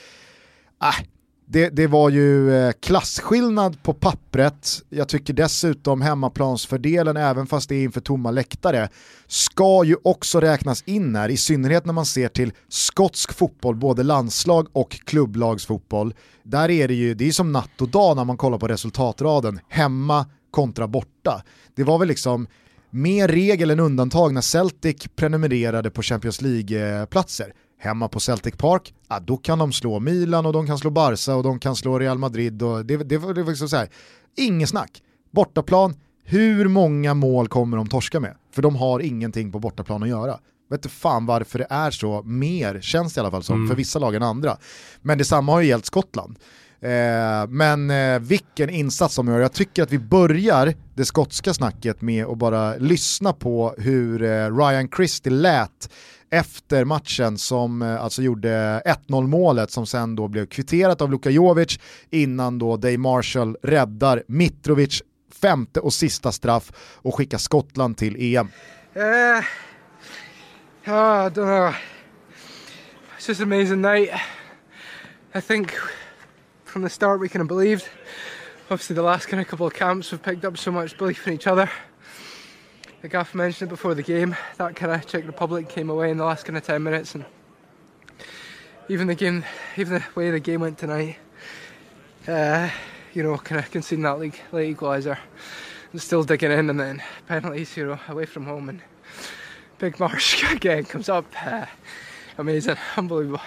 äh, det, det var ju eh, klasskillnad på pappret. Jag tycker dessutom hemmaplansfördelen, även fast det är inför tomma läktare, ska ju också räknas in här, i synnerhet när man ser till skotsk fotboll, både landslag och klubblagsfotboll. Där är det ju, det är som natt och dag när man kollar på resultatraden, hemma kontra borta. Det var väl liksom mer regel än undantag när Celtic prenumererade på Champions League-platser. Hemma på Celtic Park, ja, då kan de slå Milan och de kan slå Barca och de kan slå Real Madrid. Och det, det, det var liksom så här, inget snack. Bortaplan, hur många mål kommer de torska med? För de har ingenting på bortaplan att göra. Vet inte fan varför det är så, mer känns det i alla fall som, mm. för vissa lag än andra. Men detsamma har ju gällt Skottland. Eh, men eh, vilken insats de gör. Jag tycker att vi börjar det skotska snacket med att bara lyssna på hur eh, Ryan Christie lät efter matchen som eh, alltså gjorde 1-0 målet som sen då blev kvitterat av Luka Jovic innan då Day Marshall räddar Mitrovic femte och sista straff och skickar Skottland till EM. Uh, uh, I don't know. It's just an amazing night. I think from the start we kind of believed. Obviously, the last kind of couple of camps we've picked up so much belief in each other. The gaff mentioned it before the game. That kind of Czech Republic came away in the last kind of ten minutes, and even the game, even the way the game went tonight. Uh, you know, kind of conceding that league late equaliser and still digging in, and then penalties, you know, away from home, and Big Marsh again comes up. Uh, amazing, unbelievable.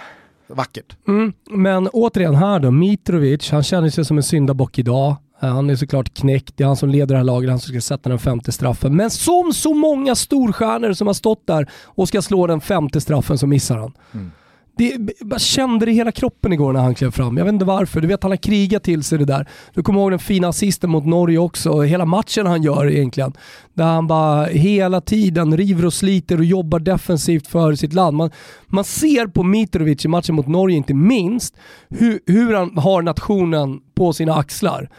Vackert. Mm, men återigen här då, Mitrovic, han känner sig som en syndabock idag. Eh, han är såklart knäckt, det är han som leder det här laget, han som ska sätta den femte straffen. Men som så många storstjärnor som har stått där och ska slå den femte straffen så missar han. Mm. Det, jag kände det i hela kroppen igår när han klev fram. Jag vet inte varför. Du vet han har krigat till sig det där. Du kommer ihåg den fina assisten mot Norge också. Hela matchen han gör egentligen. Där han bara hela tiden river och sliter och jobbar defensivt för sitt land. Man, man ser på Mitrovic i matchen mot Norge inte minst hur, hur han har nationen på sina axlar.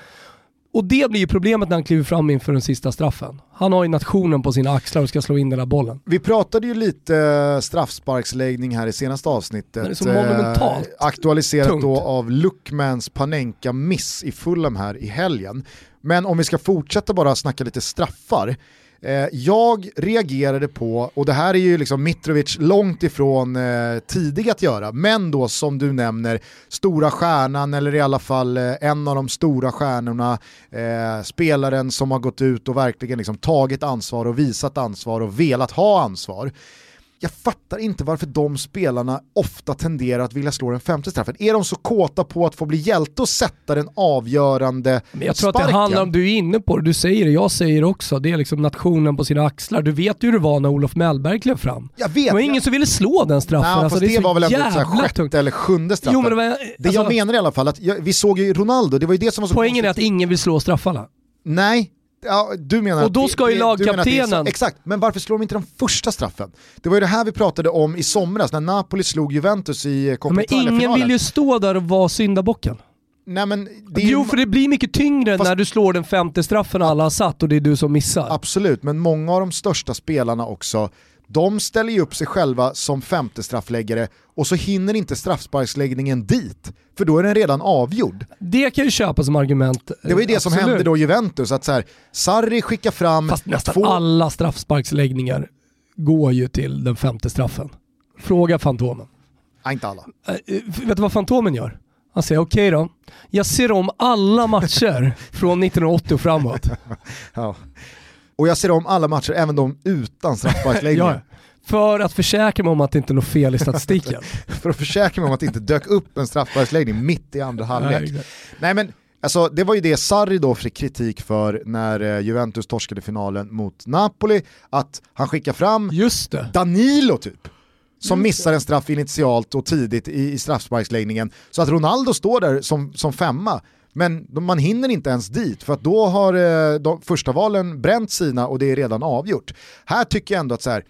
Och det blir ju problemet när han kliver fram inför den sista straffen. Han har ju nationen på sina axlar och ska slå in den där bollen. Vi pratade ju lite straffsparksläggning här i senaste avsnittet. det är så monumentalt. Eh, aktualiserat tungt. då av Luckmans Panenka-miss i Fulham här i helgen. Men om vi ska fortsätta bara snacka lite straffar. Eh, jag reagerade på, och det här är ju liksom Mitrovic långt ifrån eh, tidig att göra, men då som du nämner, stora stjärnan eller i alla fall eh, en av de stora stjärnorna, eh, spelaren som har gått ut och verkligen liksom tagit ansvar och visat ansvar och velat ha ansvar jag fattar inte varför de spelarna ofta tenderar att vilja slå den femte straffen. Är de så kåta på att få bli hjälte och sätta den avgörande Men Jag tror sparken? att det handlar om, du är inne på det, du säger det, jag säger det också, det är liksom nationen på sina axlar. Du vet ju hur det var när Olof Mellberg klev fram. Jag vet. Det var ingen jag... som ville slå den straffen. Nej, alltså, det, det var väl ändå sjätte tungt. eller sjunde straffen. Jo, men det, var, alltså, det jag menar i alla fall, att jag, vi såg ju Ronaldo, det var ju det som var så Poängen konstigt. är att ingen vill slå straffarna. Nej, Ja, du menar och då ska ju lagkaptenen... Exakt, men varför slår de inte den första straffen? Det var ju det här vi pratade om i somras när Napoli slog Juventus i Coppa Men ingen vill ju stå där och vara syndabocken. Nej, men det jo, för det blir mycket tyngre Fast... när du slår den femte straffen alla har satt och det är du som missar. Absolut, men många av de största spelarna också de ställer ju upp sig själva som femte straffläggare och så hinner inte straffsparksläggningen dit, för då är den redan avgjord. Det kan ju köpa som argument. Det var ju det Absolut. som hände då Juventus, att så här, Sarri skickar fram... Fast nästan två... alla straffsparksläggningar går ju till den femte straffen. Fråga Fantomen. Nej, inte alla. Äh, vet du vad Fantomen gör? Han säger okej okay då, jag ser om alla matcher från 1980 och framåt. ja. Och jag ser om alla matcher, även de utan straffsparksläggningar. ja, för att försäkra mig om att det inte är något fel i statistiken. för att försäkra mig om att det inte dök upp en straffsparksläggning mitt i andra halvlek. Nej, Nej men Alltså, det var ju det Sarri då fick kritik för när eh, Juventus torskade finalen mot Napoli, att han skickar fram Danilo typ, som missar en straff initialt och tidigt i, i straffsparksläggningen, så att Ronaldo står där som, som femma men man hinner inte ens dit för att då har eh, de första valen bränt sina och det är redan avgjort. Här tycker jag ändå att så här,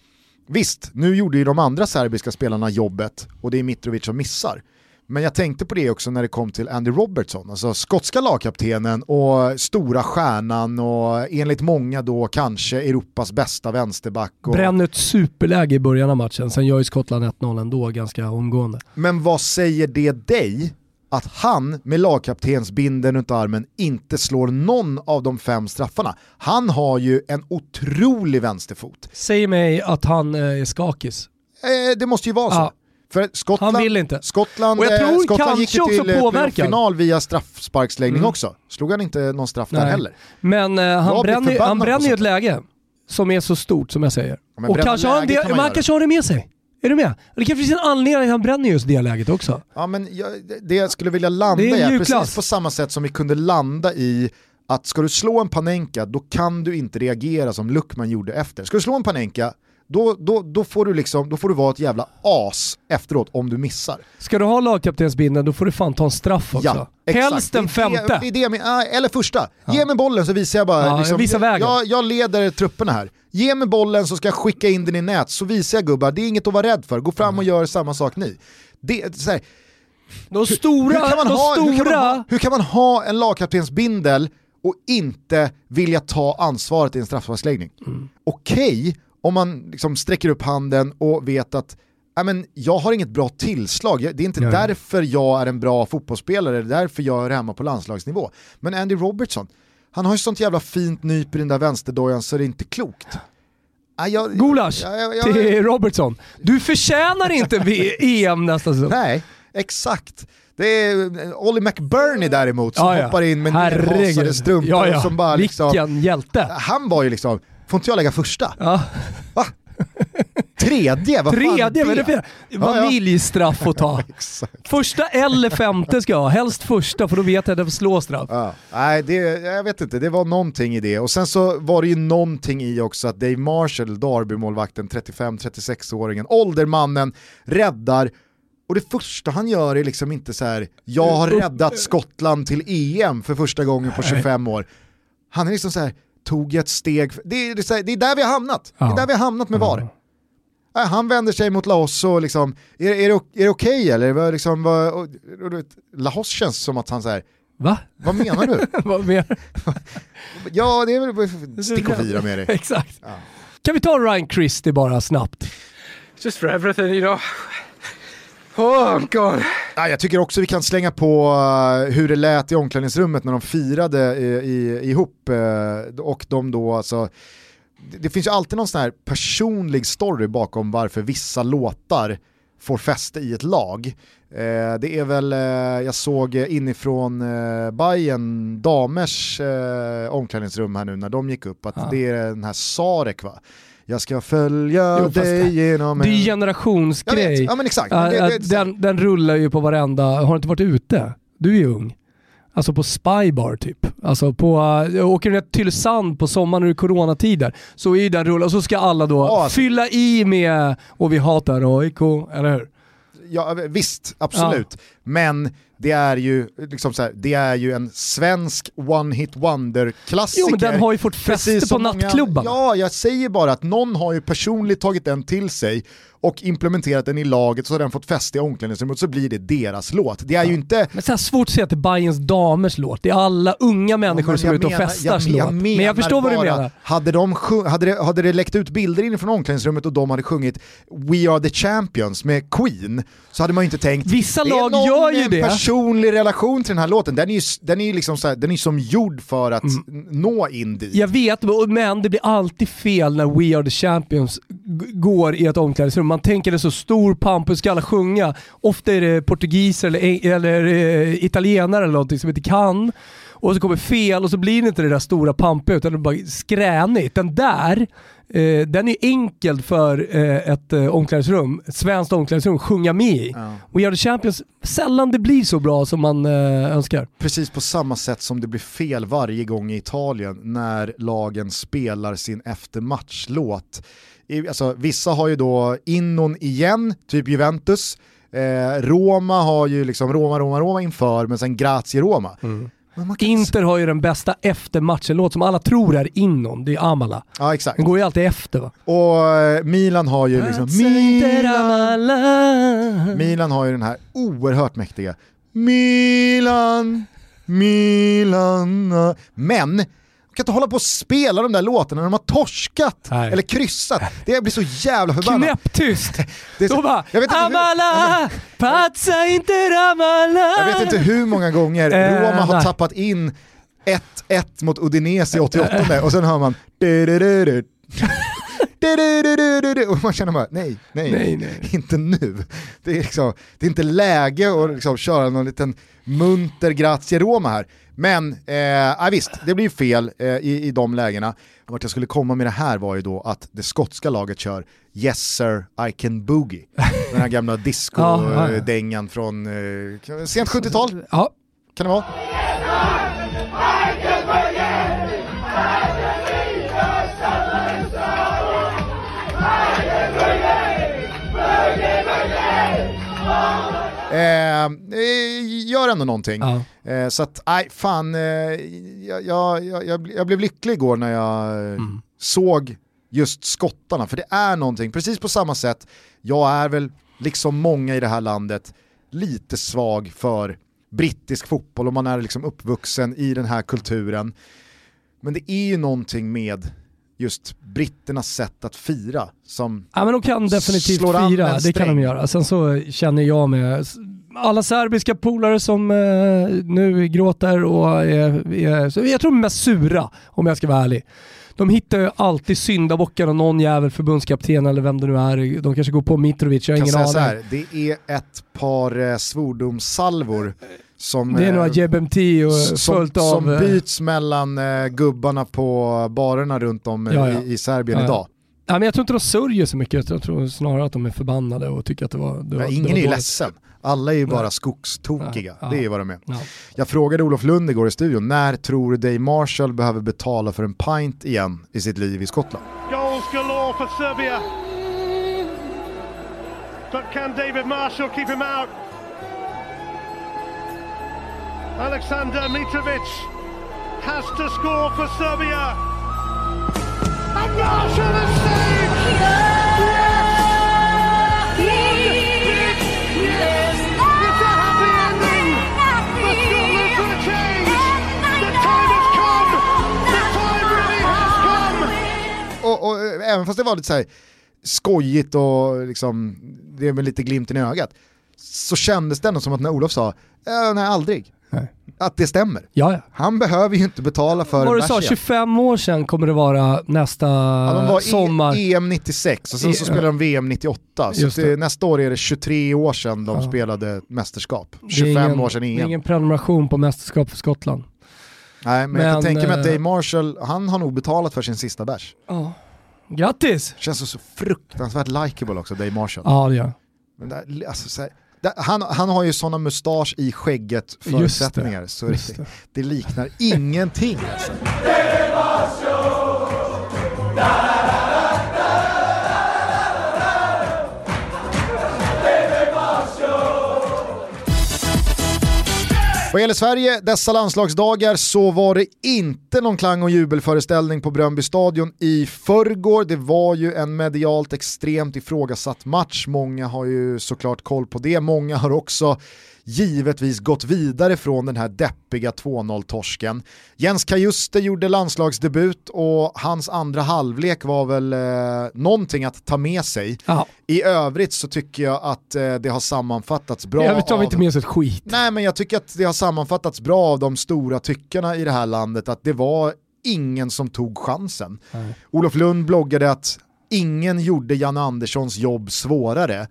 visst, nu gjorde ju de andra serbiska spelarna jobbet och det är Mitrovic som missar. Men jag tänkte på det också när det kom till Andy Robertson, alltså skotska lagkaptenen och stora stjärnan och enligt många då kanske Europas bästa vänsterback. Och... Bränner ett superläge i början av matchen, sen gör ju Skottland 1-0 ändå ganska omgående. Men vad säger det dig att han med lagkaptensbinden runt armen inte slår någon av de fem straffarna. Han har ju en otrolig vänsterfot. Säg mig att han eh, är skakis. Eh, det måste ju vara så. Ja. För Skottland, Han vill inte. Skottland, Och jag eh, tror Skottland gick ju till eh, final via straffsparksläggning Mm. också. Slog han inte någon straff där Nej. heller? Men eh, han bränner, han bränner ju ett läge som är så stort som jag säger. men och kanske har kan man göra. kanske har det med sig. Är du med? Det kanske finns en anledning att han bränner just det läget också. Ja, men jag, det jag skulle vilja landa Det i är precis på samma sätt som vi kunde landa i att ska du slå en Panenka då kan du inte reagera som Luckman gjorde efter. Ska du slå en Panenka då, då, då, får du liksom, då får du vara ett jävla as efteråt om du missar. Ska du ha lagkaptensbindeln då får du fan ta en straff också. Ja, exakt. Helst den Det det- femte. Det, det jag men- ah, eller första. Ge mig bollen så visar jag bara. Ja, liksom, vägen. Jag, jag leder trupperna här. Ge mig bollen så ska jag skicka in den i nät så visar jag gubbar, det är inget att vara rädd för. Gå fram och gör samma sak ni. Det, så här, De stora, hur, kan man de ha, stora... hur, kan man hur kan man ha en lagkaptensbindel och inte vilja ta ansvaret i en straffsparksläggning? Mm. Okej om man liksom sträcker upp handen och vet att "Nej, men jag har inget bra tillslag, det är inte ja. därför jag är en bra fotbollsspelare, det är därför jag är hemma på landslagsnivå. Men Andy Robertson, han har ju sånt jävla fint nyp i den där vänsterdojan så det är inte klokt. Nej, jag, Gulasch Ja, ja, ja, till Robertson. Du förtjänar inte EM nästa säsong. Nej, exakt. Det är eh, Ollie McBurney däremot som Ja, ja. hoppar in med nerhasade strumpor Ja, ja. som bara liksom... Vilken hjälte. Han var ju liksom, får inte jag lägga första? Ja. Va? Tredje? Vad fan Tredje, vad är det Ja, ja. vaniljstraff att ta? Första eller femte ska jag ha, helst första för då vet jag att jag får slå straff. Ja. Nej, det, jag vet inte, det var någonting i det. Och sen så var det ju någonting i också att Dave Marshall, Derby-målvakten, 35-36-åringen, åldermannen, räddar och det första han gör är liksom inte så här: jag har räddat Skottland till EM för första gången på 25 år. Han är liksom så här, tog ett steg, det är, det är, där vi har hamnat. Det är där vi har hamnat med VAR. Nej, Han vänder sig mot Laos och liksom, är, är det, är det okej eller? Vad Liksom, vad, och, och, vet, Laos känns som att han säger Va? vad menar du? Vad mer? Ja, det är väl stick och fira med dig. Exakt. Kan vi ta Ryan Christie bara snabbt? Just for everything, you know. Oh, gone. Ja, jag tycker också vi kan slänga på uh, hur det lät i omklädningsrummet när de firade i, i, ihop uh, och de då alltså det, det finns ju alltid någon sån här personlig story bakom varför vissa låtar får fäste i ett lag. Eh, det är väl, eh, jag såg inifrån eh, Bayern damers eh, omklädningsrum här nu när de gick upp att Ja. det är den här Sarek va? Jag ska följa Jo, dig genom Det är generationsgrej. ja men exakt. Ja, det, det, den, den rullar ju på varenda, har du inte varit ute? Du är ju ung. Alltså på Spybar typ. Alltså på, uh, åker du ner till Tylösand på sommaren när det är coronatider så är ju den rulla och så ska alla då Ja, alltså. fylla i med och vi hatar AIK, eller hur? Ja visst, absolut. Men det är ju, liksom så här, det är ju en svensk one-hit wonder-klassiker. Jo men den har ju fått fäste på nattklubbarna. Ja, jag säger bara att någon har ju personligt tagit den till sig och implementerat den i laget så har den fått fäste i omklädningsrummet så blir det deras låt. Det är ju inte... Men så här svårt att säga att det är Bayerns damers låt. Det är alla unga människor men som är jag ute och festar jag, jag låt. menar Men jag förstår vad du menar. Hade, de sjung, hade, det, hade det läckt ut bilder inifrån omklädningsrummet och de hade sjungit We are the champions med Queen så hade man ju inte tänkt Vissa det lag är någon gör ju det. personlig relation till den här låten. Den är ju, den är liksom så här, den är som gjord för att Mm. nå in dit. Jag vet, men det blir alltid fel när We Are The Champions går i ett omklädningsrum. Man tänker det är så stor pampus, ska alla sjunga. Ofta är det portugiser eller, eller eh, italienare eller någonting som inte kan. Och så kommer fel och så blir det inte det där stora pampiga utan det är bara skränigt. Den där, eh, den är enkel för eh, ett eh, omklädningsrum, ett svenskt omklädningsrum, sjunga med i. Ja. We Are The Champions, sällan det blir så bra som man eh, önskar. Precis på samma sätt som det blir fel varje gång i Italien när lagen spelar sin eftermatchlåt. Alltså, vissa har ju då innon igen, typ Juventus. Eh, Roma har ju liksom Roma, Roma, Roma inför, men sen Grazie Roma. Inte- Inter har ju den bästa eftermatchen-låt som alla tror är innan, det är Amala. Ja exakt. Den går ju alltid efter va? Och eh, Milan har ju liksom... Milan. Milan har ju den här oerhört mäktiga Milan, Milan. Men, kan inte hålla på och spela de där låtarna när de har torskat Nej. eller kryssat. Det blir så jävla förbannat. Knäpptyst! Det är så- Då bara jag vet inte hur- Amala, patsa inte Ramala. Jag vet inte hur många gånger Eh, Roma har nej. tappat in 1-1 mot Udinese i 88 och sen hör man och man känner bara nej, nej, Nej, nej. inte nu. Det är, liksom, det är inte läge att liksom köra någon liten munter grazie Roma här. Men eh, ja, visst, det blir fel eh, i, i de lägena. Vart jag skulle komma med det här var ju då att det skotska laget kör Yes sir, I can boogie. Den här gamla disco-dängan från eh, sent 70-tal, Ja, kan det vara? Eh, eh, gör ändå någonting. ja. Eh, så att, nej fan, eh, jag, jag, jag, jag, bl- jag blev lycklig igår när jag eh, Mm. såg just skottarna, för det är någonting, precis på samma sätt, jag är väl, liksom många i det här landet, lite svag för brittisk fotboll och man är liksom uppvuxen i den här kulturen. Men det är ju någonting med just britternas sätt att fira som Ja men de kan definitivt fira, det kan de göra. Sen så känner jag med alla serbiska polare som eh, nu gråter och är, är, jag tror de är mest sura om jag ska vara ärlig. De hittar ju alltid syndabockar och någon jävel förbundskapten eller vem det nu är. De kanske går på Mitrovic, jag har ingen aning. här, det är ett par eh, svordomssalvor som, Det är några eh, JBMT och som, följt av... som eh, byts mellan eh, gubbarna på barerna runt om Ja, ja. I, i Serbien Ja, ja. idag. Ja, men jag tror inte de sörjer så mycket, jag tror snarare att de är förbannade och tycker att det var... Det var Men det ingen var är ju dåligt. ledsen, alla är ju bara Nej. skogstokiga, ja. det är vad de är. Ja. Jag frågade Olof Lund igår i studion, när tror du Dave Marshall behöver betala för en pint igen i sitt liv i Skottland? Goals galore for Serbia. But can David Marshall keep him out? Alexander Mitrovic has to score for Serbia. And Marshall has saved! Yes! It's a happy ending Scotland for a change! The time has come! The time really has come! Och, och eh, även fast det var lite så här skojigt och liksom, det är med lite glimten i ögat, så kändes det ändå som att när Olof sa, äh, nej aldrig, att det stämmer. Ja, ja. Han behöver ju inte betala för Vad du sa, igen. 25 år sedan kommer det vara nästa Ja, de var sommar. i EM 96 och sen så I- spelade de VM 98. Så Just att det. nästa år är det 23 år sedan de Ja. spelade mästerskap. Det är 25 ingen, år sedan det är EM. ingen prenumeration på mästerskap för Skottland. Nej, men, jag kan Men, tänka mig att eh, Dave Marshall, han har nog betalat för sin sista bärs. Ja. Grattis! Känns så, så fruktansvärt likeable också, Dave Marshall. Ja det gör Men där, alltså, så här, han, han har ju sådana mustasch i skägget Just det. förutsättningar så Just det, det. det liknar ingenting. Alltså. Vad gäller Sverige dessa landslagsdagar så var det inte någon klang och jubelföreställning på Bröndby stadion i förrgår. Det var ju en medialt extremt ifrågasatt match. Många har ju såklart koll på det. Många har också givetvis gått vidare från den här deppiga 2-0-torsken. Jens Kajuste gjorde landslagsdebut och hans andra halvlek var väl eh, någonting att ta med sig. Ja, I övrigt så tycker jag att eh, det har sammanfattats bra jag vet av... inte med oss ett skit. Nej men jag tycker att det har sammanfattats bra av de stora tyckarna i det här landet att det var ingen som tog chansen. Nej. Olof Lund bloggade att ingen gjorde Janne Anderssons jobb svårare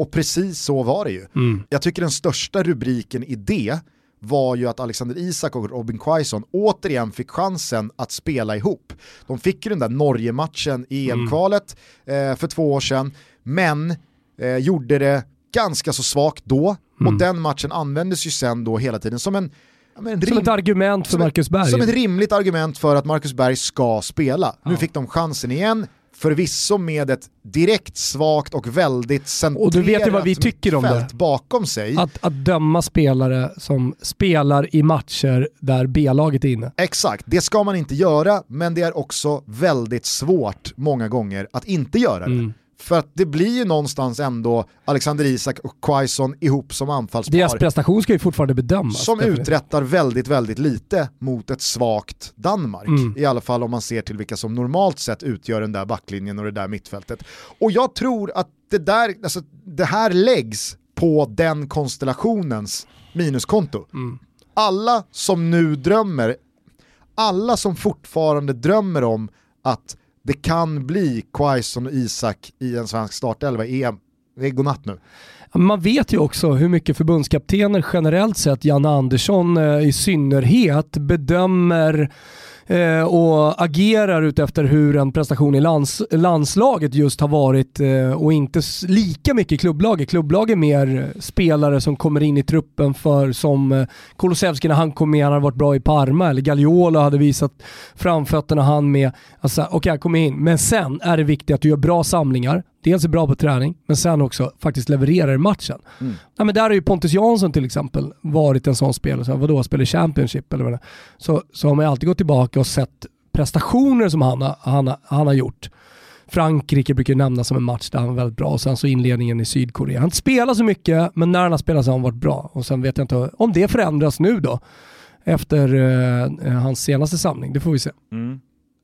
och precis så var det ju. Mm. Jag tycker den största rubriken i det var ju att Alexander Isak och Robin Quaison återigen fick chansen att spela ihop. De fick ju den där Norge-matchen i EM-kvalet eh, för två år sedan, men eh, gjorde det ganska så svagt då, och den matchen användes ju sen då hela tiden som en, ja, men en Som ett argument för Marcus Berg. som ett rimligt argument för att Marcus Berg ska spela. Nu fick de chansen igen, förvisso med ett direkt svagt och väldigt centrerat Och du vet ju vad vi tycker om det. bakom sig. Att, att döma spelare som spelar i matcher där B-laget är inne. Exakt, det ska man inte göra, men det är också väldigt svårt många gånger att inte göra det. Mm. För att det blir ju någonstans ändå Alexander Isak och Quaison ihop som anfallspar. Deras prestation ska ju fortfarande bedömas. som definitivt. uträttar väldigt, väldigt lite mot ett svagt Danmark. Mm. I alla fall om man ser till vilka som normalt sett utgör den där backlinjen och det där mittfältet. Och jag tror att det, där, alltså, det här läggs på den konstellationens minuskonto. Mm. Alla som nu drömmer, alla som fortfarande drömmer om att det kan bli Quaison och Isak i en svensk startelva i EM, det är godnatt nu. Man vet ju också hur mycket förbundskaptener generellt sett, Janne Andersson eh, i synnerhet, bedömer eh, och agerar utefter hur en prestation i lands, landslaget just har varit eh, och inte lika mycket i klubblaget. Klubblag är mer eh, spelare som kommer in i truppen för som eh, Kulusevski när han kom med, han hade varit bra i Parma eller Gagliola hade visat framfötterna han med. Alltså, Okej, okay, kom in, men sen är det viktigt att du gör bra samlingar, dels är bra på träning, men sen också faktiskt levererar i matchen. Ja, men där har ju Pontus Jansson till exempel varit en sån spelare, så här, vadå, spelar Championship eller vad det är. så, så har man alltid gått tillbaka och sett prestationer som han, har- han, har- han har gjort. Frankrike brukar nämnas som en match där han var väldigt bra och sen så inledningen i Sydkorea. Han spelar så mycket, men när han har spelat så har han varit bra. Och sen vet jag inte om det förändras nu då, efter eh, hans senaste samling. Det får vi se.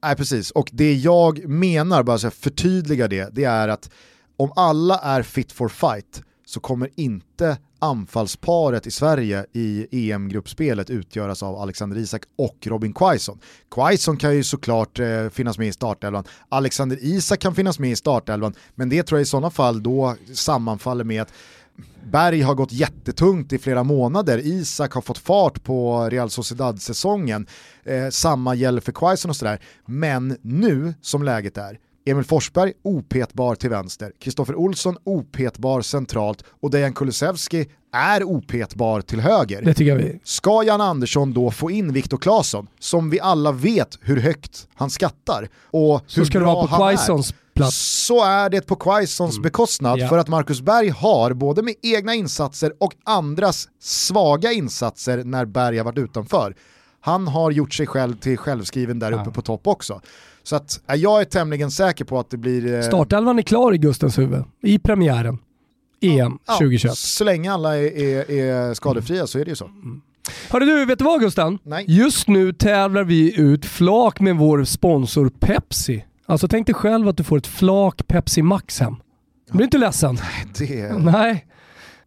Nej precis, och det jag menar, bara så jag förtydliga det, det är att om alla är fit for fight så kommer inte anfallsparet i Sverige i EM-gruppspelet utgöras av Alexander Isak och Robin Quaison. Quaison kan ju såklart eh, finnas med i startelvan, Alexander Isak kan finnas med i startelvan, men det tror jag i sådana fall då sammanfaller med att Berg har gått jättetungt i flera månader, Isak har fått fart på Real Sociedad-säsongen, eh, samma gäller för Quaison och sådär. Men nu som läget är, Emil Forsberg opetbar till vänster, Kristoffer Olsson opetbar centralt. Och Dejan Kulusevski är opetbar till höger. Det tycker jag vi... Ska Jan Andersson då få in Viktor Claesson, som vi alla vet hur högt han skattar? Och Så hur ska det bra vara på Quaisons plats. så är det på Quaisons bekostnad Ja. för att Marcus Berg har både med egna insatser och andras svaga insatser när Berg har varit utanför. Han har gjort sig själv till självskriven där uppe på topp också. Så att, jag är tämligen säker på att det blir... eh, Startelvan är klar i Gustens huvud, i premiären. EM ja, 2021. Så länge alla är, är, är skadefria så är det ju så. Hörru du, vet du vad Gusten? Nej. Just nu tävlar vi ut flak med vår sponsor Pepsi. Alltså tänk dig själv att du får ett flak Pepsi Max hem. Du blir inte ledsen? Det, Nej.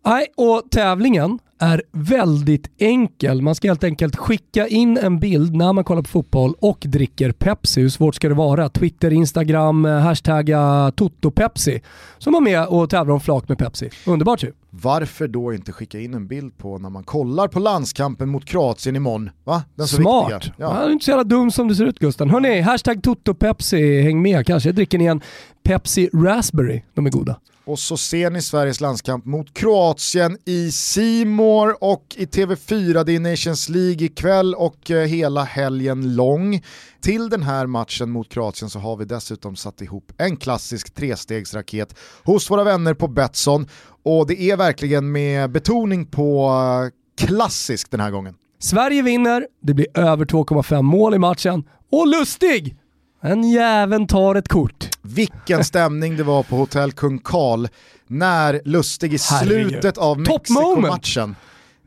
Nej, och tävlingen är väldigt enkel. Man ska helt enkelt skicka in en bild när man kollar på fotboll och dricker Pepsi. Hur svårt ska det vara? Twitter, Instagram, eh, hashtagga TotoPepsi. Så man med och tävlar om flak med Pepsi. Underbart ju. varför då inte skicka in en bild på när man kollar på landskampen mot Kroatien imorgon? Va? Den så Smart. viktiga. Ja. Ja. du är inte så jävla dum som du ser ut Gusten. Hörni, hashtag TotoPepsi, häng med. Kanske dricker ni en Pepsi Raspberry. De är goda. Och så ser ni Sveriges landskamp mot Kroatien i Simor och i TV4. Det är Nations League ikväll och eh, hela helgen lång. Till den här matchen mot Kroatien så har vi dessutom satt ihop en klassisk trestegsraket hos våra vänner på Betsson. Och det är verkligen med betoning på eh, klassisk den här gången. Sverige vinner, det blir över 2,5 mål i matchen och lustig! En jäveln tar ett kort. Vilken stämning det var på Hotell Kung Karl när Lustig i Herregud. slutet av. Mexiko-matchen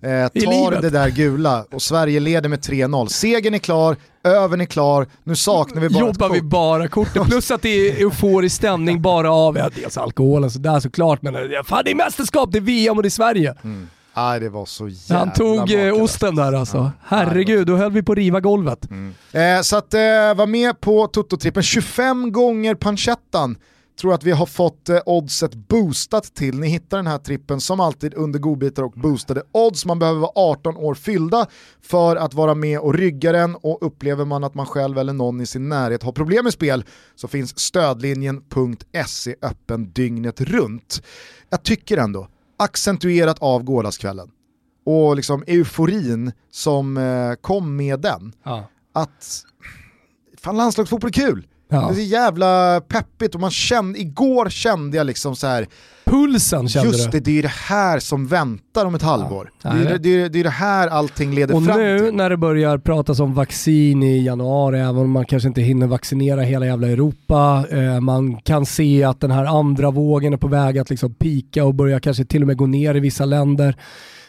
eh, tar det där gula och Sverige leder med 3-0. Segern är klar, övern är klar, nu saknar vi bara Jobbar vi bara kortet. Plus att det är euforisk stämning bara av, ja dels alkoholen sådär såklart, men det- fan det är mästerskap, det är VM och det är Sverige. Nej, det var så jävla Han tog eh, makalöst. osten där alltså. Herregud, då höll vi på att riva golvet. Eh, så att eh, var med på Toto-trippen 25 gånger pancettan tror att vi har fått eh, oddset boostat till. Ni hittar den här trippen som alltid under godbitar och boostade odds. Man behöver vara 18 år fyllda för att vara med och rygga den och upplever man att man själv eller någon i sin närhet har problem med spel så finns stödlinjen.se öppen dygnet runt. Jag tycker ändå, accentuerat av gårdagskvällen och liksom euforin som eh, kom med den Ja. att fan landslagsfotboll är kul. Ja. Det är så jävla peppigt och man kände, igår kände jag liksom så här. Pulsen kände just du. det, det är det här som väntar om ett halvår. Ja, det, är, det, är, det är det här allting leder Och fram nu till. när det börjar pratas om vaccin i januari, även om man kanske inte hinner vaccinera hela jävla Europa, eh, man kan se att den här andra vågen är på väg att liksom pika och börja kanske till och med gå ner i vissa länder.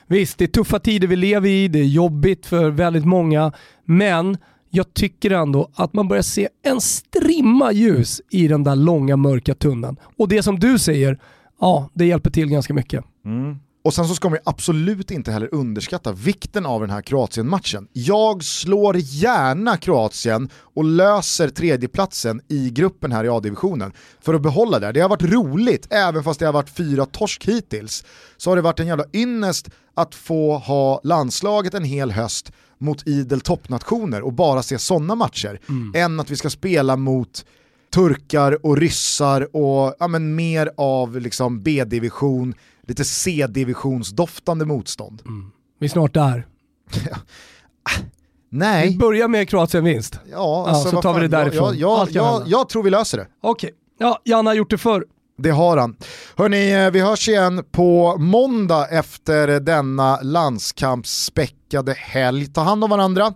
Visst, det är tuffa tider vi lever i, det är jobbigt för väldigt många, men jag tycker ändå att man börjar se en strimma ljus i den där långa mörka tunneln. Och det som du säger, ja, det hjälper till ganska mycket. Mm. Och sen så ska man ju absolut inte heller underskatta vikten av den här Kroatien-matchen. Jag slår gärna Kroatien och löser tredjeplatsen i gruppen här i A-divisionen för att behålla det. Det har varit roligt, även fast det har varit fyra torsk hittills. Så har det varit en jävla ynnest att få ha landslaget en hel höst mot idel toppnationer och bara se sådana matcher. Än att vi ska spela mot turkar och ryssar och ja, men mer av liksom B-division, lite C-divisionsdoftande motstånd. Vi är snart där. Vi Nej, börjar med Kroatien-vinst. ja, alltså, så vad tar vi fan, det därifrån. Jag, jag, jag, jag tror vi löser det. Okej, ja, Janne har gjort det förr. Det har han. Hörni, eh, vi hörs igen på måndag efter denna landskampsspäckade helg. Ta hand om varandra,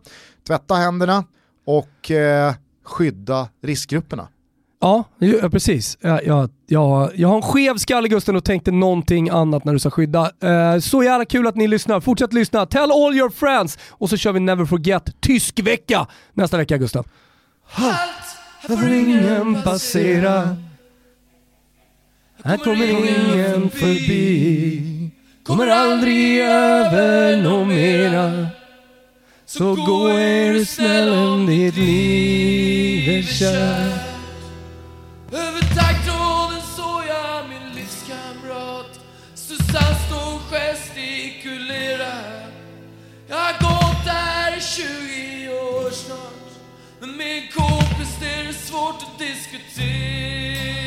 tvätta händerna och eh, skydda riskgrupperna. Ja, ju- precis. Jag, jag, jag, har en skev skalle Gusten och tänkte någonting annat när du sa skydda. Eh, så jävla kul att ni lyssnar. Fortsätt lyssna. Tell all your friends. Och så kör vi Never Forget tysk vecka nästa vecka Gustav. Halt! Får ingen passera. Här kommer ingen förbi. Kommer aldrig över någon mera. Så gå er snäll om ditt liv är kärt Över taggtråden såg jag min livskamrat. Susanne stå och gestikulera Jag har gått där i 20 år snart. Men med en kompis det är svårt att diskutera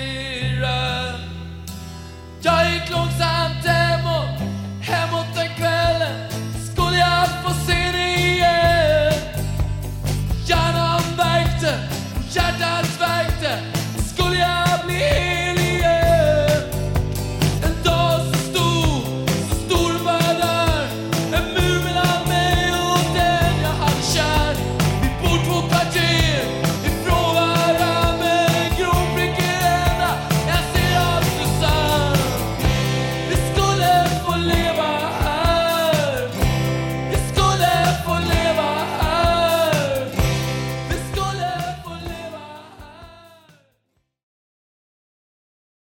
gick långsamt hemåt, hemåt den kvällen skulle jag få se dig igen. Hjärnan värkte och hjärtat